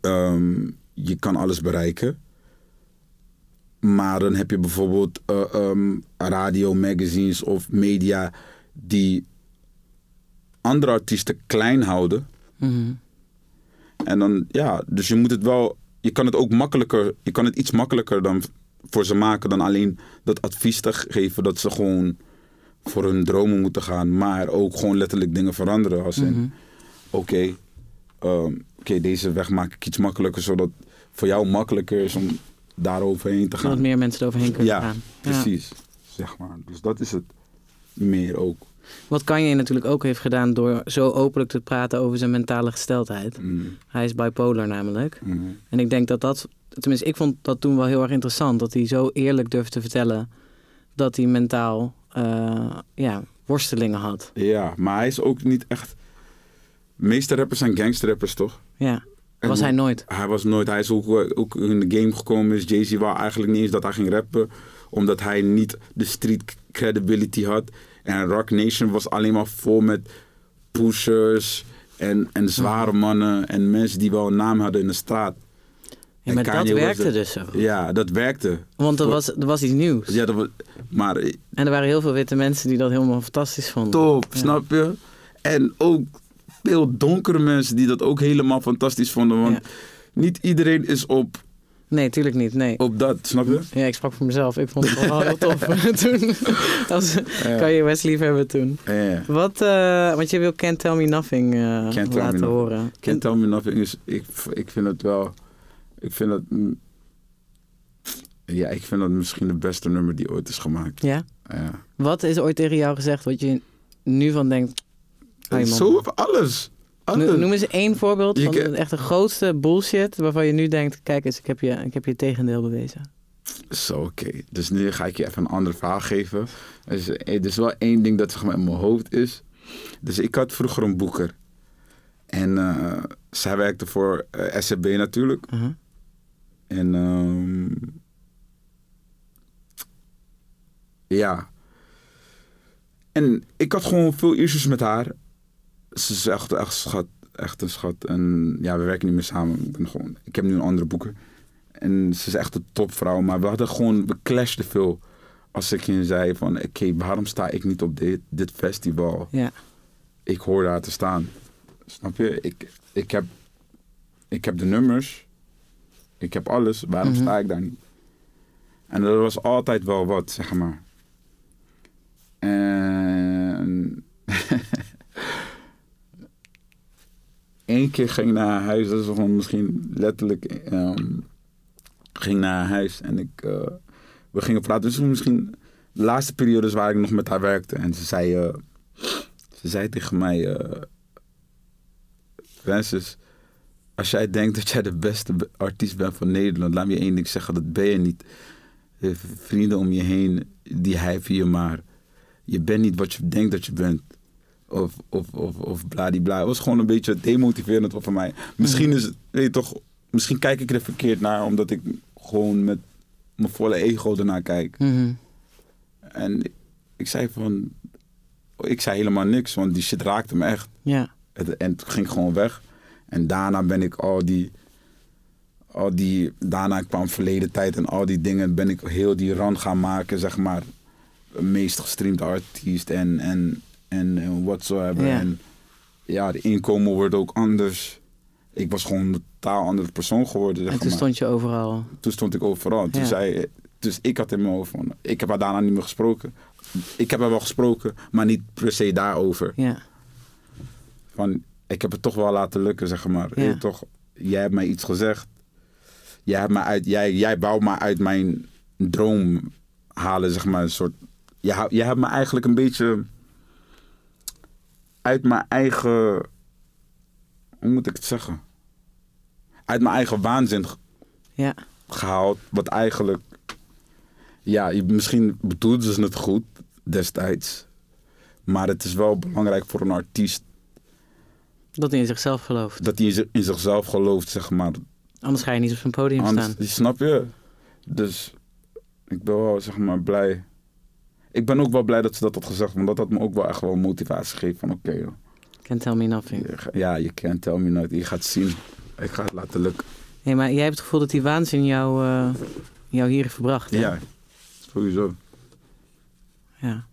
Ehm, je kan alles bereiken. Maar dan heb je bijvoorbeeld ehm, radio, magazines of media die andere artiesten klein houden. Mhm. En dan, ja, dus je moet het wel, je kan het ook makkelijker, je kan het iets makkelijker dan voor ze maken dan alleen dat advies te geven dat ze gewoon voor hun dromen moeten gaan, maar ook gewoon letterlijk dingen veranderen. Als in, Mhm. oké, ehm, oké, deze weg maak ik iets makkelijker, zodat voor jou makkelijker is om daar overheen te Zodat gaan. meer mensen eroverheen kunnen Ja, gaan. precies, zeg maar. Dus dat is het meer ook. Wat Kanye natuurlijk ook heeft gedaan door zo openlijk te praten over zijn mentale gesteldheid. Mm, Hij is bipolar namelijk. mm. En ik denk dat dat, tenminste ik vond dat toen wel heel erg interessant. Dat hij zo eerlijk durfde te vertellen dat hij mentaal eh, ja, worstelingen had. Ja, maar hij is ook niet echt... De meeste rappers zijn gangsterrappers, toch? Ja, En was hij nooit. Hij was nooit, hij is ook, eh, ook in de game gekomen. Is Jay-Z wou eigenlijk niet eens dat hij ging rappen. Omdat hij niet de street credibility had. En Rock Nation was alleen maar vol met pushers en, en zware mannen. En mensen die wel een naam hadden in de straat. Ja, maar dat werkte dus zo. Ja, dat werkte. Want er was, er was iets nieuws. Ja, dat was, maar eh, En er waren heel veel witte mensen die dat helemaal fantastisch vonden. top, Ja. snap je? En ook veel donkere mensen die dat ook helemaal fantastisch vonden. Want Ja. niet iedereen is op, Nee, tuurlijk niet. Nee. op dat, snap je? Ja, ik sprak voor mezelf. Ik vond het wel heel tof [laughs] toen. Als, kan je Wesley hebben toen. Ja. Wat, eh, want je wil Can't Tell Me Nothing eh, Me laten horen. Can't Tell Me Nothing is, ik, ik vind het wel, ik vind het, mm, ja, ik vind dat misschien de beste nummer die ooit is gemaakt. Ja? Ja. Wat is ooit tegen jou gezegd wat je nu van denkt? Zo, alles. alles. No- Noem eens één voorbeeld Je van echt de grootste bullshit waarvan je nu denkt, kijk eens, ik heb je, ik heb je het tegendeel bewezen. Zo, oké. Dus nu ga ik je even een ander verhaal geven. Dus, eh, er is wel één ding dat zeg maar, in mijn hoofd is. Dus ik had vroeger een boeker. En eh, zij werkte voor eh, SCB natuurlijk. Uh-huh. En ehm, ja. En ik had gewoon veel issues met haar. Ze is echt, echt schat. Echt een schat. En ja, we werken niet meer samen. Ik, ben gewoon, ik heb nu een andere boeker. En ze is echt een topvrouw. Maar we hadden gewoon, we clashten veel. Als ik je zei van, oké, waarom sta ik niet op dit, dit festival? Ja. Ik hoor daar te staan. Snap je? Ik, ik, heb, ik heb de nummers. Ik heb alles. Waarom Mhm. sta ik daar niet? En dat was altijd wel wat, zeg maar. En... [laughs] Eén keer ging ik naar haar huis. Dat is gewoon misschien letterlijk... ehm, ging naar haar huis en ik... eh, we gingen praten. Dus misschien de laatste periodes waar ik nog met haar werkte. En ze zei, eh, ze zei tegen mij, Francis, als jij denkt dat jij de beste be- artiest bent van Nederland, laat me je één ding zeggen, dat ben je niet. Vrienden om je heen, die hypen je maar. Je bent niet wat je denkt dat je bent. Of, of, of, of bladibla. Het was gewoon een beetje demotiverend voor mij. Misschien is het, weet je toch, misschien kijk ik er verkeerd naar, omdat ik gewoon met mijn volle ego ernaar kijk. Mhm. En ik zei van, ik zei helemaal niks, want die shit raakte me echt. Ja. Het- En het ging gewoon weg. En daarna ben ik al die, al die, daarna kwam verleden tijd en al die dingen, ben ik heel die run gaan maken, zeg maar. Meest gestreamde artiest en, en, en, en whatsoever. Ja. En ja, de inkomen wordt ook anders. Ik was gewoon een totaal andere persoon geworden, zeg En toen maar stond je overal. toen stond ik overal. Toen Ja. zei, dus ik had in mijn hoofd van, ik heb haar daarna niet meer gesproken. Ik heb haar wel gesproken, maar niet per se daarover. Ja. Van, ik heb het toch wel laten lukken, zeg maar. Ja. Je toch, jij hebt mij iets gezegd. Jij, hebt mij uit, jij, jij wou me uit mijn droom halen, zeg maar. Een soort, jij, jij hebt me eigenlijk een beetje uit mijn eigen... Hoe moet ik het zeggen? Uit mijn eigen waanzin Ja. gehaald. Wat eigenlijk. Ja, je- misschien bedoelden ze het goed destijds. Maar het is wel belangrijk voor een artiest Dat hij in zichzelf gelooft. dat hij in, zi- in zichzelf gelooft, zeg maar. Anders ga je niet op zijn podium Anders, staan. snap je? Dus ik ben wel, zeg maar, blij. Ik ben ook wel blij dat ze dat had gezegd, want dat had me ook wel echt wel motivatie gegeven van oké, joh. Can't tell me nothing. Ja, je can't tell me nooit. Je gaat zien. Ik ga het laten lukken. Nee, maar jij hebt het gevoel dat die waanzin jou, eh, jou hier heeft verbracht. hè? Ja, sowieso. Ja.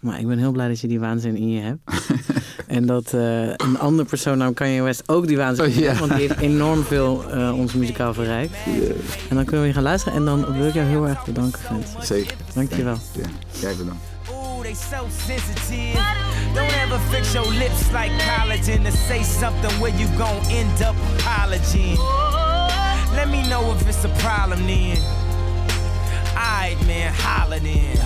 Maar ik ben heel blij dat je die waanzin in je hebt. [laughs] en dat eh, een andere persoon, nou Kanye West, ook die waanzin Oh, heeft. Want die heeft enorm veel eh, ons muzikaal verrijkt. En dan kunnen we hier gaan luisteren. En dan wil ik jou heel erg bedanken, Vince. Zeker. Dankjewel. Ja, jij bedankt. They so sensitive. Don't ever fix your lips like collagen to say something where you gon' end up apologizing. Let me know if it's a problem then. Alright, man, holla then.